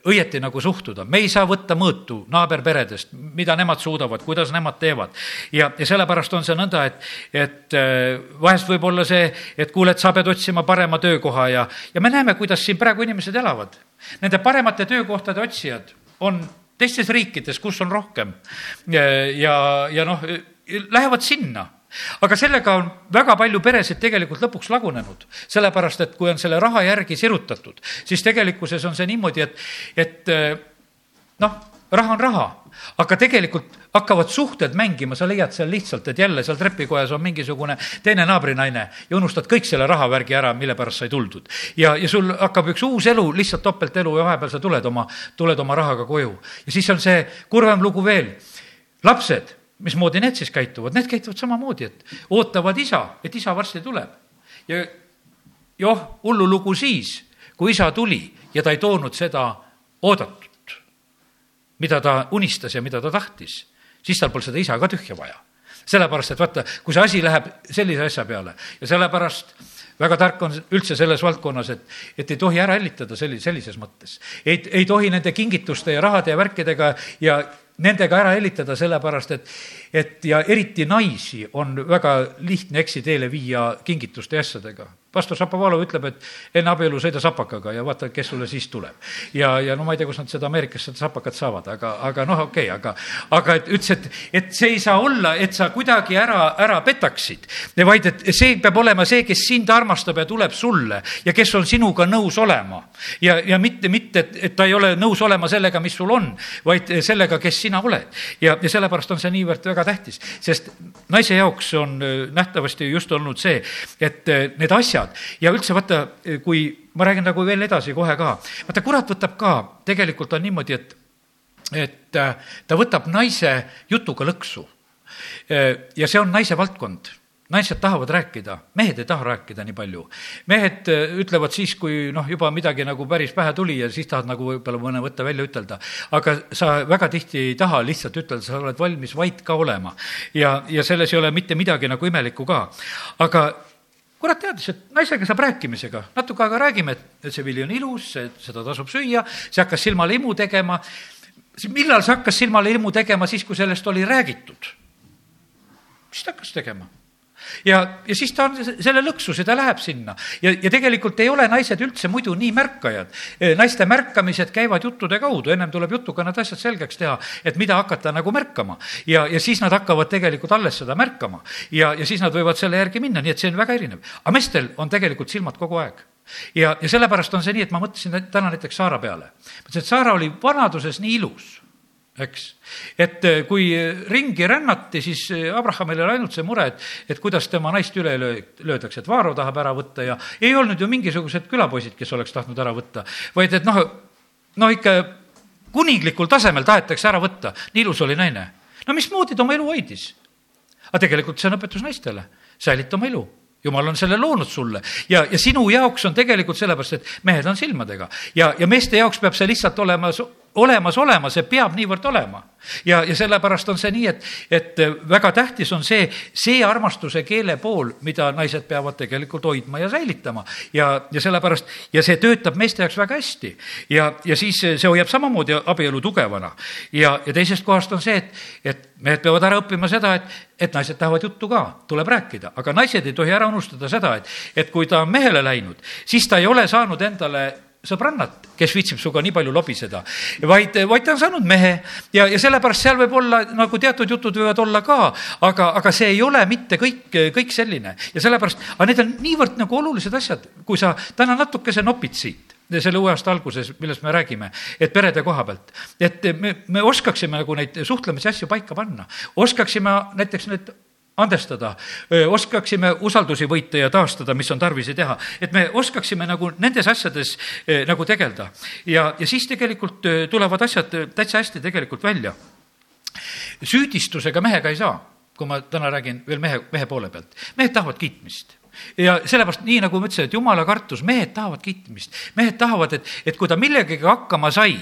õieti nagu suhtuda, me ei saa võtta mõõtu naaberperedest, mida nemad suudavad, kuidas nemad teevad. ja, ja sellepärast on see nõnda, et, et äh, vahest võib olla see, et kuule, et sa pead otsima parema töökoha ja, ja me näeme, kuidas siin praegu inimesed elavad. Nende paremate töökohtade otsijad on teistes riikides, kus on rohkem ja, ja, noh, lähevad sinna aga sellega on väga palju peresid tegelikult lõpuks lagunenud, sellepärast et kui on selle raha järgi sirutatud, siis tegelikkuses on see niimoodi, et, et eh, noh, raha on raha, aga tegelikult hakkavad suhted mängima, sa leiad seal lihtsalt, et jälle seal trepikojas on mingisugune teine naabrinaine ja unustad kõik selle rahavärgi ära, mille pärast sai tuldud. ja, ja sul hakkab üks uus elu, lihtsalt topeltelu ja vahepeal sa tuled oma, tuled oma rahaga koju. ja siis on see kurvem lugu veel. lapsed mismoodi need siis käituvad, need käituvad samamoodi, et ootavad isa, et isa varsti tuleb. ja joh, hullu lugu siis, kui isa tuli ja ta ei toonud seda oodatut, mida ta unistas ja mida ta tahtis, siis tal polnud seda isa ka tühja vaja. sellepärast, et vaata, kui see asi läheb sellise asja peale ja sellepärast väga tark on üldse selles valdkonnas, et, et ei tohi ära hellitada selli-, sellises mõttes. ei, ei tohi nende kingituste ja rahade ja värkidega ja nendega ära hellitada, sellepärast et, et ja eriti naisi on väga lihtne eksiteele viia kingituste ja asjadega pastor Šapovalov ütleb, et enne abielu sõida sapakaga ja vaata, kes sulle siis tuleb. ja, ja no ma ei tea, kus nad seda Ameerikas seda sapakat saavad, aga, aga noh, okei okay,, aga, aga et ütles, et, et see ei saa olla, et sa kuidagi ära, ära petaksid, vaid et see peab olema see, kes sind armastab ja tuleb sulle ja kes on sinuga nõus olema. ja, ja mitte, mitte, et, ta ei ole nõus olema sellega, mis sul on, vaid sellega, kes sina oled. ja, ja sellepärast on see niivõrd väga tähtis, sest naise jaoks on äh, nähtavasti just olnud see, et äh, need asjad, ja üldse vaata, kui ma räägin nagu veel edasi kohe ka, vaata kurat võtab ka, tegelikult on niimoodi, et, et äh, ta võtab naise jutuga lõksu. Äh, ja see on naise valdkond naised tahavad rääkida, mehed ei taha rääkida nii palju. mehed äh, ütlevad siis, kui noh, juba midagi nagu päris pähe tuli ja siis tahad nagu võib-olla mõne võtta välja ütelda. aga sa väga tihti ei taha lihtsalt ütelda, sa oled valmis vait ka olema. ja, ja selles ei ole mitte midagi nagu imelikku ka. aga kurat teadis, et naisega saab rääkimisega, natuke aega räägime, et, see vili on ilus, seda tasub süüa, see hakkas silmale imu tegema. millal see hakkas silmale imu tegema, siis kui sellest oli räägitud? mis ta hakkas tegema? Ja, ja siis ta on selle lõksus ja ta läheb sinna. ja, ja tegelikult ei ole naised üldse muidu nii märkajad. naiste märkamised käivad juttude kaudu, ennem tuleb jutuga need asjad selgeks teha, et mida hakata nagu märkama. ja, ja siis nad hakkavad tegelikult alles seda märkama. ja, ja siis nad võivad selle järgi minna, nii et see on väga erinev. aga meestel on tegelikult silmad kogu aeg ja, ja sellepärast on see nii, et ma mõtlesin täna näiteks Saara peale. mõtlesin, et Saara oli vanaduses nii ilus eks. et äh, kui ringi rännati, siis Abrahamil oli ainult see mure, et, et kuidas tema naist üle löödakse, et Vaaro tahab ära võtta ja ei olnud ju mingisugused külapoisid, kes oleks tahtnud ära võtta, vaid et noh, no ikka kuninglikul tasemel tahetakse ära võtta, nii ilus oli naine. no mismoodi ta oma elu hoidis? aga tegelikult see on õpetus naistele, säilita oma elu jumal on selle loonud sulle ja, ja sinu jaoks on tegelikult sellepärast, et mehed on silmadega ja, ja meeste jaoks peab see lihtsalt olema olemas olema, see peab niivõrd olema. ja, ja sellepärast on see nii, et, et väga tähtis on see, see armastuse keele pool, mida naised peavad tegelikult hoidma ja säilitama. ja, ja sellepärast, ja see töötab meeste jaoks väga hästi. ja, ja siis see hoiab samamoodi abielu tugevana. ja, ja teisest kohast on see, et, et mehed peavad ära õppima seda, et, et naised tahavad juttu ka, tuleb rääkida, aga naised ei tohi ära unustada seda, et, et kui ta on mehele läinud, siis ta ei ole saanud endale sõbrannat, kes viitsib sinuga nii palju lobiseda, vaid, vaid ta on saanud mehe. Ja, ja sellepärast seal võib olla nagu teatud jutud võivad olla ka, aga, aga see ei ole mitte kõik, kõik selline. Ja sellepärast, aga need on niivõrd nagu olulised asjad, kui sa täna natukese nopid siit selle uue aasta alguses, millest me räägime, et perede koha pealt, et me, me oskaksime nagu neid suhtlemise asju paika panna, oskaksime näiteks need andestada, oskaksime usaldusi võita ja taastada, mis on tarvisi teha. et me oskaksime nagu nendes asjades nagu tegeleda ja, ja siis tegelikult tulevad asjad täitsa hästi tegelikult välja. süüdistusega mehega ei saa, kui ma täna räägin veel mehe, mehe poole pealt. mehed tahavad kiitmist ja sellepärast, nii nagu ma ütlesin, et jumala kartus, mehed tahavad kiitmist. mehed tahavad, et, et kui ta millegagi hakkama sai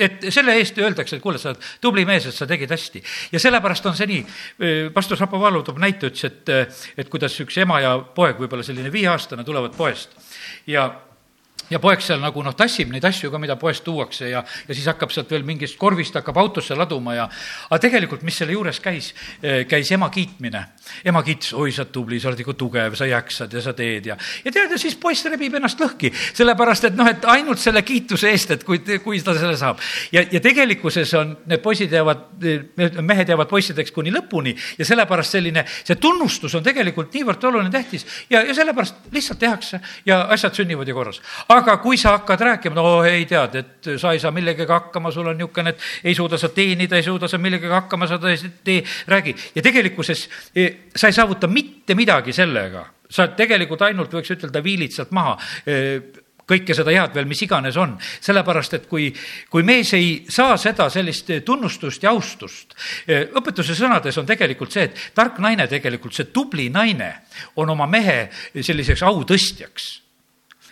et selle eest öeldakse, et kuule, sa oled tubli mees, et sa tegid hästi. ja sellepärast on see nii, pastor Šapovalov toob näite, ütles, et, et kuidas üks ema ja poeg, võib-olla selline viieaastane, tulevad poest ja ja poeg seal nagu noh, tassib neid asju ka, mida poest tuuakse ja, ja siis hakkab sealt veel mingist korvist hakkab autosse laduma ja aga tegelikult, mis selle juures käis, eh, käis ema kiitmine. ema kiitis, oi, sa oled tubli, sa oled ikka tugev, sa jaksad ja sa teed ja, ja tead, ja siis poiss rebib ennast lõhki, sellepärast et noh, et ainult selle kiituse eest, et kui, kui ta selle saab. ja, ja tegelikkuses on, need poisid jäävad, mehed jäävad poissideks kuni lõpuni ja sellepärast selline, see tunnustus on tegelikult niivõrd oluline, tähtis ja, ja sellepärast lihtsalt tehakse ja asjad sünnivad ju korras aga kui sa hakkad rääkima, no ei tead, et sa ei saa millegagi hakkama, sul on niisugune, et ei suuda sa teenida, ei suuda sa millegagi hakkama saada, ei räägi. ja tegelikkuses eh, sa ei saavuta mitte midagi sellega, sa tegelikult ainult võiks ütelda, viilid sealt maha eh, kõike seda head veel, mis iganes on. sellepärast, et kui, kui mees ei saa seda sellist tunnustust ja austust, eh, õpetuse sõnades on tegelikult see, et tark naine tegelikult, see tubli naine on oma mehe selliseks autõstjaks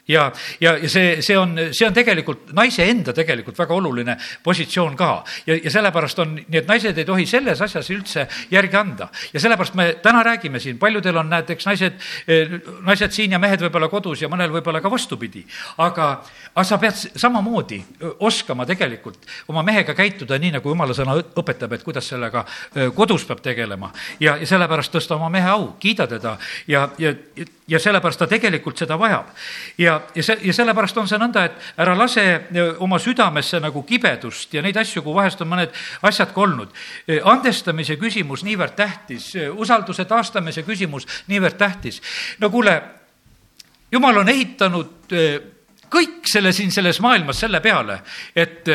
ja, ja, ja see, see on, see on tegelikult naise enda tegelikult väga oluline positsioon ka. ja, ja sellepärast on nii, et naised ei tohi selles asjas üldse järgi anda. ja sellepärast me täna räägime siin, paljudel on näiteks naised, eh, naised siin ja mehed võib-olla kodus ja mõnel võib-olla ka vastupidi. aga, aga sa pead samamoodi oskama tegelikult oma mehega käituda nii, nagu jumala sõna õpetab, et kuidas sellega kodus peab tegelema. ja, ja sellepärast tõsta oma mehe au, kiida teda ja, ja, ja sellepärast ta tegelikult seda vajab. ja, ja see, ja sellepärast on see nõnda, et ära lase e, oma südamesse nagu kibedust ja neid asju, kui vahest on mõned asjad ka olnud. E, andestamise küsimus niivõrd tähtis, e, usalduse taastamise küsimus niivõrd tähtis. no kuule, jumal on ehitanud kõik selle siin selles maailmas selle peale, et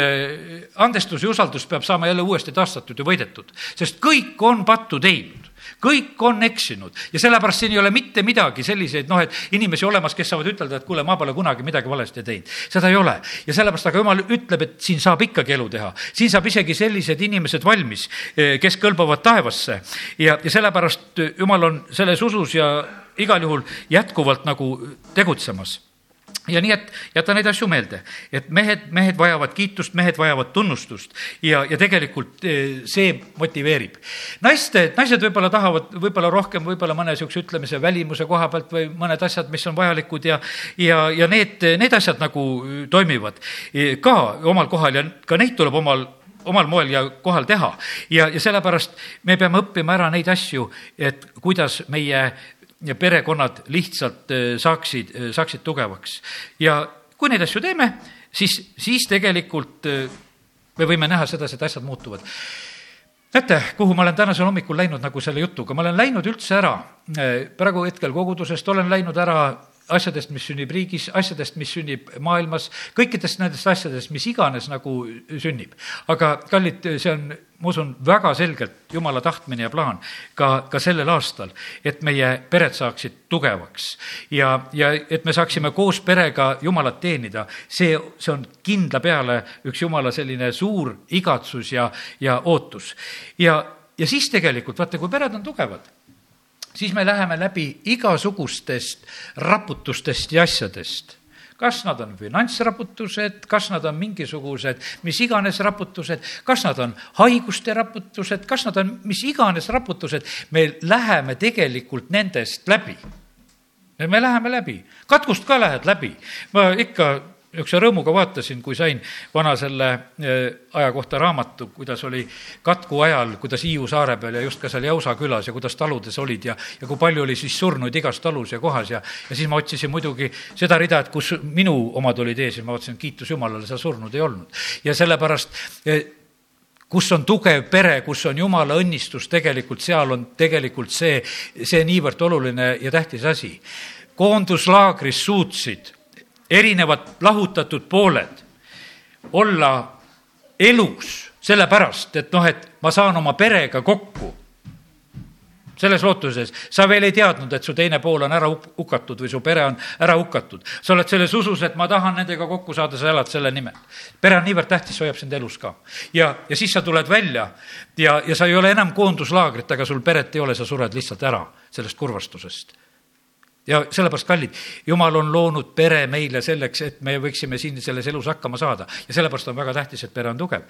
andestus ja usaldus peab saama jälle uuesti taastatud ja võidetud, sest kõik on pattu teinud kõik on eksinud ja sellepärast siin ei ole mitte midagi selliseid, noh, et inimesi olemas, kes saavad ütelda, et kuule, ma pole kunagi midagi valesti teinud. seda ei ole ja sellepärast, aga jumal ütleb, et siin saab ikkagi elu teha. siin saab isegi sellised inimesed valmis, eh, kes kõlbavad taevasse ja, ja sellepärast jumal on selles usus ja igal juhul jätkuvalt nagu tegutsemas ja nii, et jäta neid asju meelde, et mehed, mehed vajavad kiitust, mehed vajavad tunnustust ja, ja tegelikult eh, see motiveerib. naiste, naised võib-olla tahavad võib-olla rohkem, võib-olla mõne niisuguse ütlemise välimuse koha pealt või mõned asjad, mis on vajalikud ja, ja, ja need, need asjad nagu toimivad ka omal kohal ja ka neid tuleb omal omal moel ja kohal teha. ja, ja sellepärast me peame õppima ära neid asju, et kuidas meie ja perekonnad lihtsalt äh, saaksid, äh, saaksid tugevaks. ja kui neid asju teeme, siis, siis tegelikult äh, me võime näha sedasi, et asjad muutuvad. näete, kuhu ma olen tänasel hommikul läinud nagu selle jutuga, ma olen läinud üldse ära praegu hetkel kogudusest, olen läinud ära asjadest, mis sünnib riigis, asjadest, mis sünnib maailmas, kõikidest nendest asjadest, mis iganes nagu sünnib. aga kallid, see on, ma usun, väga selgelt Jumala tahtmine ja plaan ka, ka sellel aastal, et meie pered saaksid tugevaks ja, ja et me saaksime koos perega Jumalat teenida, see, see on kindla peale üks Jumala selline suur igatsus ja, ja ootus. ja, ja siis tegelikult, vaata, kui pered on tugevad siis me läheme läbi igasugustest raputustest ja asjadest. Kas nad on finantsraputused, kas nad on mingisugused mis iganes raputused, kas nad on haiguste raputused, kas nad on mis iganes raputused, me läheme tegelikult nendest läbi. me läheme läbi, katkust ka lähed läbi. ma ikka niisuguse rõõmuga vaatasin, kui sain vana selle eh, aja kohta raamatu, kuidas oli katku ajal, kuidas Hiiu saare peal ja just ka seal Jäusa külas ja kuidas taludes olid ja, ja kui palju oli siis surnuid igas talus ja kohas ja, ja siis ma otsisin muidugi seda rida, et kus minu omad olid ees ja ma vaatasin, kiitus Jumalale, seal surnud ei olnud. ja sellepärast eh, kus on tugev pere, kus on jumala õnnistus, tegelikult seal on tegelikult see, see niivõrd oluline ja tähtis asi. koonduslaagris suutsid erinevad lahutatud pooled olla elus, sellepärast et noh, et ma saan oma perega kokku selles lootuses, sa veel ei teadnud, et su teine pool on ära hukatud või su pere on ära hukatud. sa oled selles usus, et ma tahan nendega kokku saada, sa elad selle nimel. pere on niivõrd tähtis, hoiab sind elus ka. ja, ja siis sa tuled välja ja, ja sa ei ole enam koonduslaagrit, aga sul peret ei ole, sa sured lihtsalt ära sellest kurvastusest ja sellepärast, kallid, jumal on loonud pere meile selleks, et me võiksime siin selles elus hakkama saada ja sellepärast on väga tähtis, et pere on tugev.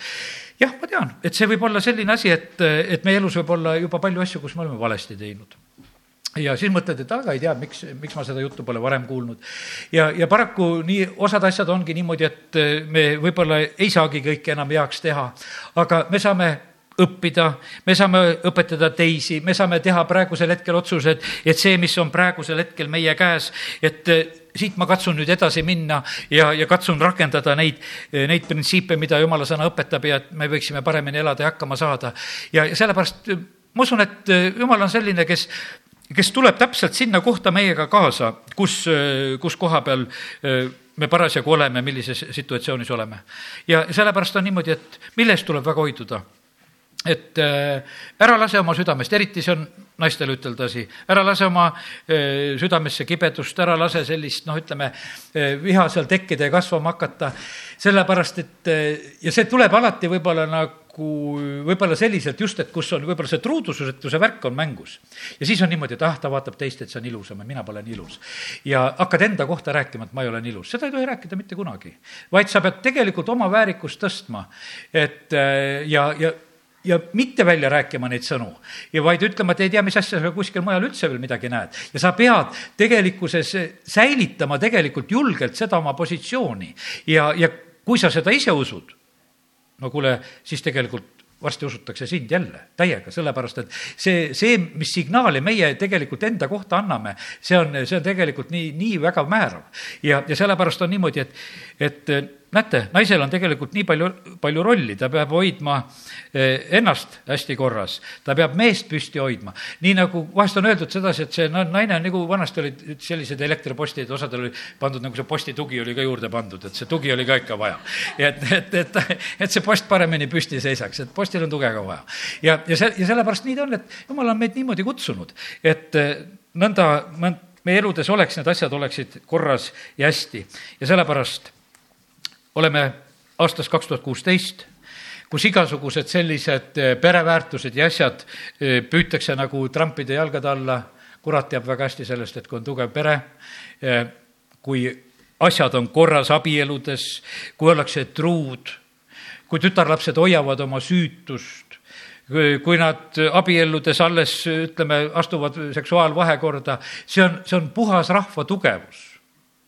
jah, ma tean, et see võib olla selline asi, et, et meie elus võib olla juba palju asju, kus me oleme valesti teinud ja siis mõtled, et aga ei tea, miks, miks ma seda juttu pole varem kuulnud. ja, ja paraku nii, osad asjad ongi niimoodi, et me võib-olla ei saagi kõike enam heaks teha, aga me saame õppida, me saame õpetada teisi, me saame teha praegusel hetkel otsused, et see, mis on praegusel hetkel meie käes, et eh, siit ma katsun nüüd edasi minna ja, ja katsun rakendada neid, eh, neid printsiipe, mida jumala sõna õpetab ja et me võiksime paremini elada ja hakkama saada. ja, ja sellepärast eh, ma usun, et jumal on selline, kes, kes tuleb täpselt sinna kohta meiega kaasa, kus, kus koha peal me parasjagu oleme, millises situatsioonis oleme. ja sellepärast on niimoodi, et mille eest tuleb väga hoiduda et äh, ära lase oma südamest, eriti see on naistele üteldasi, ära lase oma äh, südamesse kibedust, ära lase sellist, noh, ütleme, äh, viha seal tekkida ja kasvama hakata, sellepärast et ja see tuleb alati võib-olla nagu võib-olla selliselt just, et kus on võib-olla see truudusetuse värk on mängus. ja siis on niimoodi, et ah, ta vaatab teist, et see on ilusam ja mina pole nii ilus. ja hakkad enda kohta rääkima, et ma ei ole nii ilus, seda ei tohi rääkida mitte kunagi. vaid sa pead tegelikult oma väärikust tõstma, et ja, ja ja mitte välja rääkima neid sõnu ja vaid ütlema, et ei tea, mis asja sa kuskil mujal üldse veel midagi näed. ja sa pead tegelikkuses säilitama tegelikult julgelt seda oma positsiooni ja, ja kui sa seda ise usud, no kuule, siis tegelikult varsti usutakse sind jälle täiega, sellepärast et see, see, mis signaali meie tegelikult enda kohta anname, see on, see on tegelikult nii, nii väga määrav. ja, ja sellepärast on niimoodi, et, et näete, naisel on tegelikult nii palju, palju rolli, ta peab hoidma eh, ennast hästi korras, ta peab meest püsti hoidma. nii nagu vahest on öeldud sedasi, et see naine on nagu vanasti olid sellised elektripostid, osadel oli pandud nagu see postitugi oli ka juurde pandud, et see tugi oli ka ikka vaja. et, et, et, et see post paremini püsti seisaks, et postil on tuge ka vaja. ja, ja see, ja sellepärast nii ta on, et jumal on meid niimoodi kutsunud, et eh, nõnda, meie eludes oleks, need asjad oleksid korras ja hästi ja sellepärast oleme aastas kaks tuhat kuusteist, kus igasugused sellised eh, pereväärtused ja asjad eh, püütakse nagu trampida jalgade alla. kurat teab väga hästi sellest, et kui on tugev pere, eh, kui asjad on korras abieludes, kui ollakse truud, kui tütarlapsed hoiavad oma süütust, kui nad abielludes alles, ütleme, astuvad seksuaalvahekorda, see on, see on puhas rahva tugevus.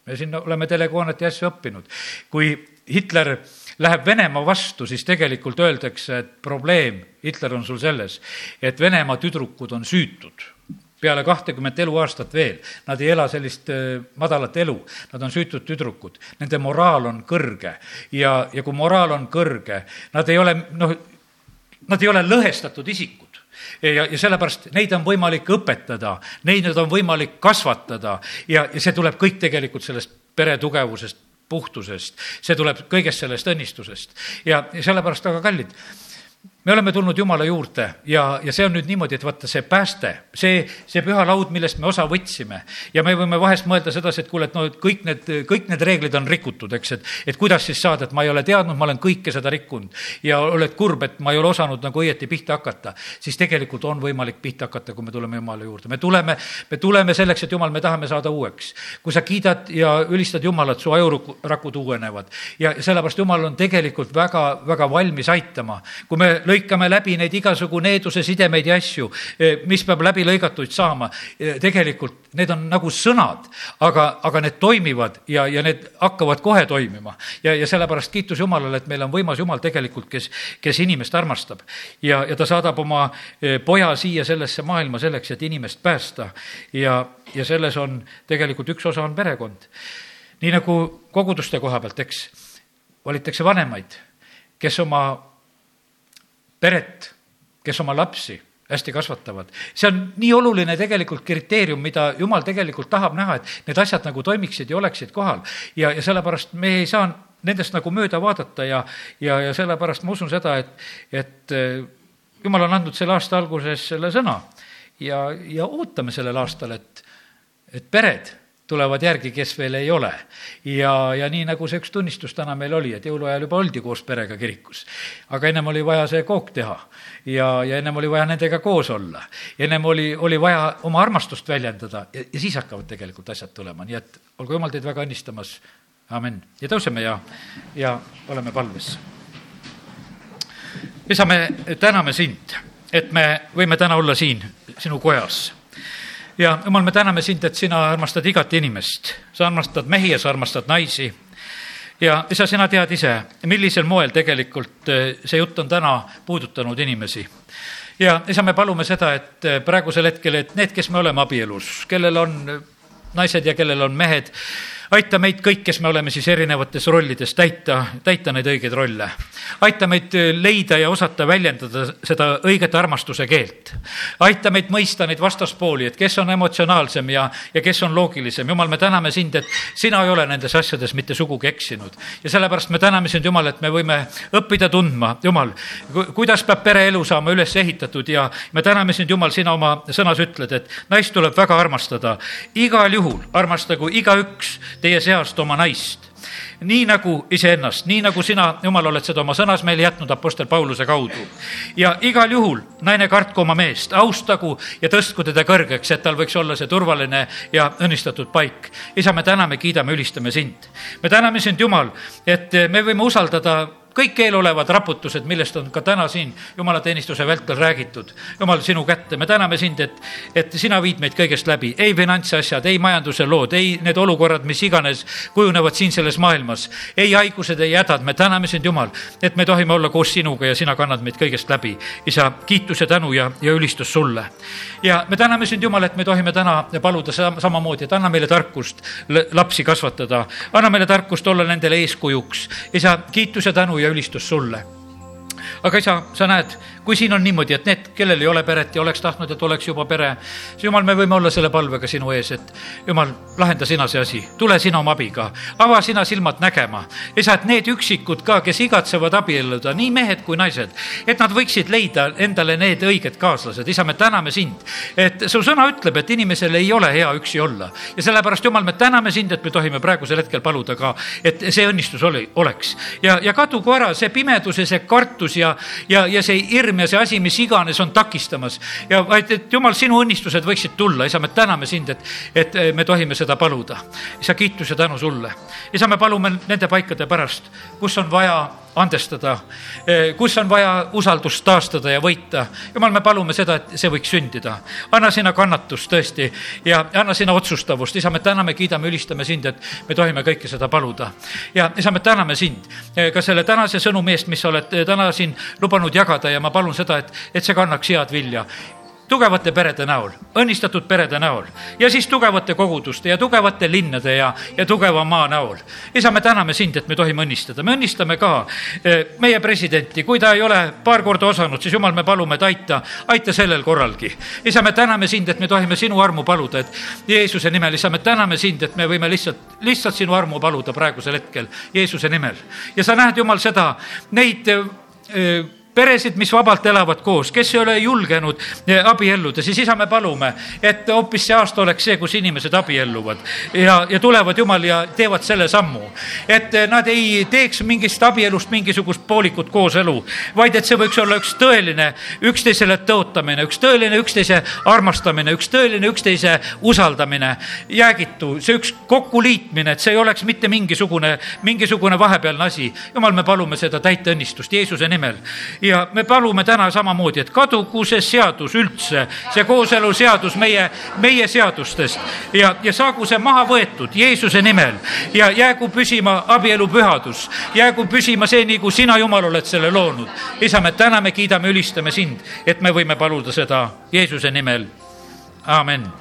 me siin oleme telekoonete asju õppinud. kui Hitler läheb Venemaa vastu, siis tegelikult öeldakse, et probleem, Hitler on sul selles, et Venemaa tüdrukud on süütud. Peale kahtekümmet eluaastat veel, nad ei ela sellist äh, madalat elu, nad on süütud tüdrukud, nende moraal on kõrge. Ja, ja kui moraal on kõrge, nad ei ole, noh, nad ei ole lõhestatud isikud. Ja, ja sellepärast neid on võimalik õpetada, neid on võimalik kasvatada. Ja, ja see tuleb kõik tegelikult sellest pere tugevusest, puhtusest, see tuleb kõigest sellest õnnistusest. Ja, sellepärast, väga kallid me oleme tulnud Jumala juurde ja, ja see on nüüd niimoodi, et vaata, see pääste, see, see püha laud, millest me osa võtsime ja me võime vahest mõelda sedasi, et kuule, et no et kõik need, kõik need reeglid on rikutud, eks, et, et kuidas siis saada, et ma ei ole teadnud, ma olen kõike seda rikkunud ja oled kurb, et ma ei ole osanud nagu õieti pihta hakata, siis tegelikult on võimalik pihta hakata, kui me tuleme Jumala juurde. me tuleme, me tuleme selleks, et Jumal, me tahame saada uueks. kui sa kiidad ja ülistad Jumalat, su ajurakud uuenevad ja sellepärast Jumal on tegelikult väga, väga valmis aitama. kui me lõikame läbi neid igasugu needuse sidemeid ja asju, eh, mis peab läbi lõigatuid saama. Eh, tegelikult need on nagu sõnad, aga, aga need toimivad ja, ja need hakkavad kohe toimima. ja, ja sellepärast kiitus Jumalale, et meil on võimas Jumal tegelikult, kes, kes inimest armastab. ja, ja ta saadab oma eh, poja siia sellesse maailma selleks, et inimest päästa. ja, ja selles on tegelikult üks osa on perekond. nii nagu koguduste koha pealt, eks, valitakse vanemaid, kes oma peret, kes oma lapsi hästi kasvatavad. see on nii oluline tegelikult kriteerium, mida jumal tegelikult tahab näha, et need asjad nagu toimiksid ja oleksid kohal. ja, ja sellepärast me ei saa nendest nagu mööda vaadata ja, ja, ja sellepärast ma usun seda, et, et eh, jumal on andnud selle aasta alguses selle sõna ja, ja ootame sellel aastal, et, et pered tulevad järgi, kes veel ei ole. ja, ja nii, nagu see üks tunnistus täna meil oli, et jõuluajal juba oldi koos perega kirikus. aga ennem oli vaja see kook teha ja, ja ennem oli vaja nendega koos olla. ennem oli, oli vaja oma armastust väljendada ja, ja siis hakkavad tegelikult asjad tulema, nii et olgu jumal teid väga õnnistamas, amin. ja tõuseme ja, ja oleme palves. isa, me täname sind, et me võime täna olla siin sinu kojas ja jumal, me täname sind, et sina armastad igat inimest, sa armastad mehi ja sa armastad naisi. ja isa, sina tead ise, millisel moel tegelikult eh, see jutt on täna puudutanud inimesi. ja isa, me palume seda, et eh, praegusel hetkel, et need, kes me oleme abielus, kellel on naised ja kellel on mehed, aita meid kõik, kes me oleme siis erinevates rollides, täita, täita neid õigeid rolle. aita meid leida ja osata väljendada seda õiget armastuse keelt. aita meid mõista neid vastaspooli, et kes on emotsionaalsem ja, ja kes on loogilisem. jumal, me täname sind, et sina ei ole nendes asjades mitte sugugi eksinud. ja sellepärast me täname sind, Jumal, et me võime õppida tundma, Jumal, kuidas peab pereelu saama üles ehitatud ja me täname sind, Jumal, sina oma sõnas ütled, et naist tuleb väga armastada. igal juhul armastagu igaüks teie seast oma naist nii nagu iseennast, nii nagu sina, Jumal, oled seda oma sõnas meile jätnud Apostel Pauluse kaudu. ja igal juhul, naine, kartku oma meest, austagu ja tõstku teda kõrgeks, et tal võiks olla see turvaline ja õnnistatud paik. isa, me täname, kiidame, ülistame sind. me täname sind, Jumal, et me võime usaldada kõik eelolevad raputused, millest on ka täna siin jumalateenistuse vältel räägitud. jumal, sinu kätte, me täname sind, et, et sina viid meid kõigest läbi, ei finantsasjad, ei majanduse lood, ei need olukorrad, mis iganes kujunevad siin selles maailmas, ei haigused, ei hädad, me täname sind, Jumal, et me tohime olla koos sinuga ja sina kannad meid kõigest läbi. isa, kiituse, tänu ja, ja ülistus sulle. ja me täname sind, Jumal, et me tohime täna paluda sam samamoodi, et anna meile tarkust lapsi kasvatada, anna meile tarkust olla nendele eeskujuks. isa, kiitus ja tänu ja ülistus sulle. Aga isa, sa näed, kui siin on niimoodi, et need, kellel ei ole peret ja oleks tahtnud, et oleks juba pere, siis jumal, me võime olla selle palvega sinu ees, et jumal, lahenda sina see asi, tule sina oma abiga, ava sina silmad nägema. isa, et need üksikud ka, kes igatsevad abielluda, nii mehed kui naised, et nad võiksid leida endale need õiged kaaslased. isa, me täname sind, et su sõna ütleb, et inimesel ei ole hea üksi olla ja sellepärast, jumal, me täname sind, et me tohime praegusel hetkel paluda ka, et see õnnistus oli, oleks ja, ja kadugu ära see pimedus ja see kartus ja, ja, ja see hirm ja see asi, mis iganes on takistamas. ja vaid, et jumal, sinu õnnistused võiksid tulla, isa, me täname sind, et, et me tohime seda paluda. isa, kiitus ja tänu sulle. isa, me palume nende paikade pärast, kus on vaja andestada, kus on vaja usaldust taastada ja võita. jumal, me palume seda, et see võiks sündida. anna sina kannatust tõesti ja anna sina otsustavust. isa, me täname, kiidame, ülistame sind, et me tohime kõike seda paluda. ja isa, me täname sind ka selle tänase sõnumi eest, mis sa oled täna siin lubanud jagada ja ma palun seda, et, et see kannaks head vilja tugevate perede näol, õnnistatud perede näol ja siis tugevate koguduste ja tugevate linnade ja, ja tugeva maa näol. isa, me täname sind, et me tohime õnnistada, me õnnistame ka eh, meie presidenti, kui ta ei ole paar korda osanud, siis jumal, me palume, et aita, aita sellel korralgi. isa, me täname sind, et me tohime sinu armu paluda, et Jeesuse nimel, isa, me täname sind, et me võime lihtsalt, lihtsalt sinu armu paluda praegusel hetkel Jeesuse nimel. ja sa näed, Jumal, seda, neid eh, peresid, mis vabalt elavad koos, kes ei ole julgenud eh, abielluda, siis isa, me palume, et hoopis see aasta oleks see, kus inimesed abielluvad ja, ja tulevad Jumal ja teevad selle sammu. et eh, nad ei teeks mingist abielust mingisugust poolikut kooselu, vaid et see võiks olla üks tõeline üksteisele tõotamine, üks tõeline üksteise armastamine, üks tõeline üksteise usaldamine, jäägitu, see üks kokkuliitmine, et see ei oleks mitte mingisugune, mingisugune vahepealne asi. jumal, me palume seda täita õnnistust Jeesuse nimel ja me palume täna samamoodi, et kadugu see seadus üldse, see kooseluseadus meie, meie seadustest ja, ja saagu see maha võetud Jeesuse nimel ja jäägu püsima abielu pühadus, jäägu püsima see, nagu sina, Jumal, oled selle loonud. isa, me täname, kiidame, ülistame sind, et me võime paluda seda Jeesuse nimel. amin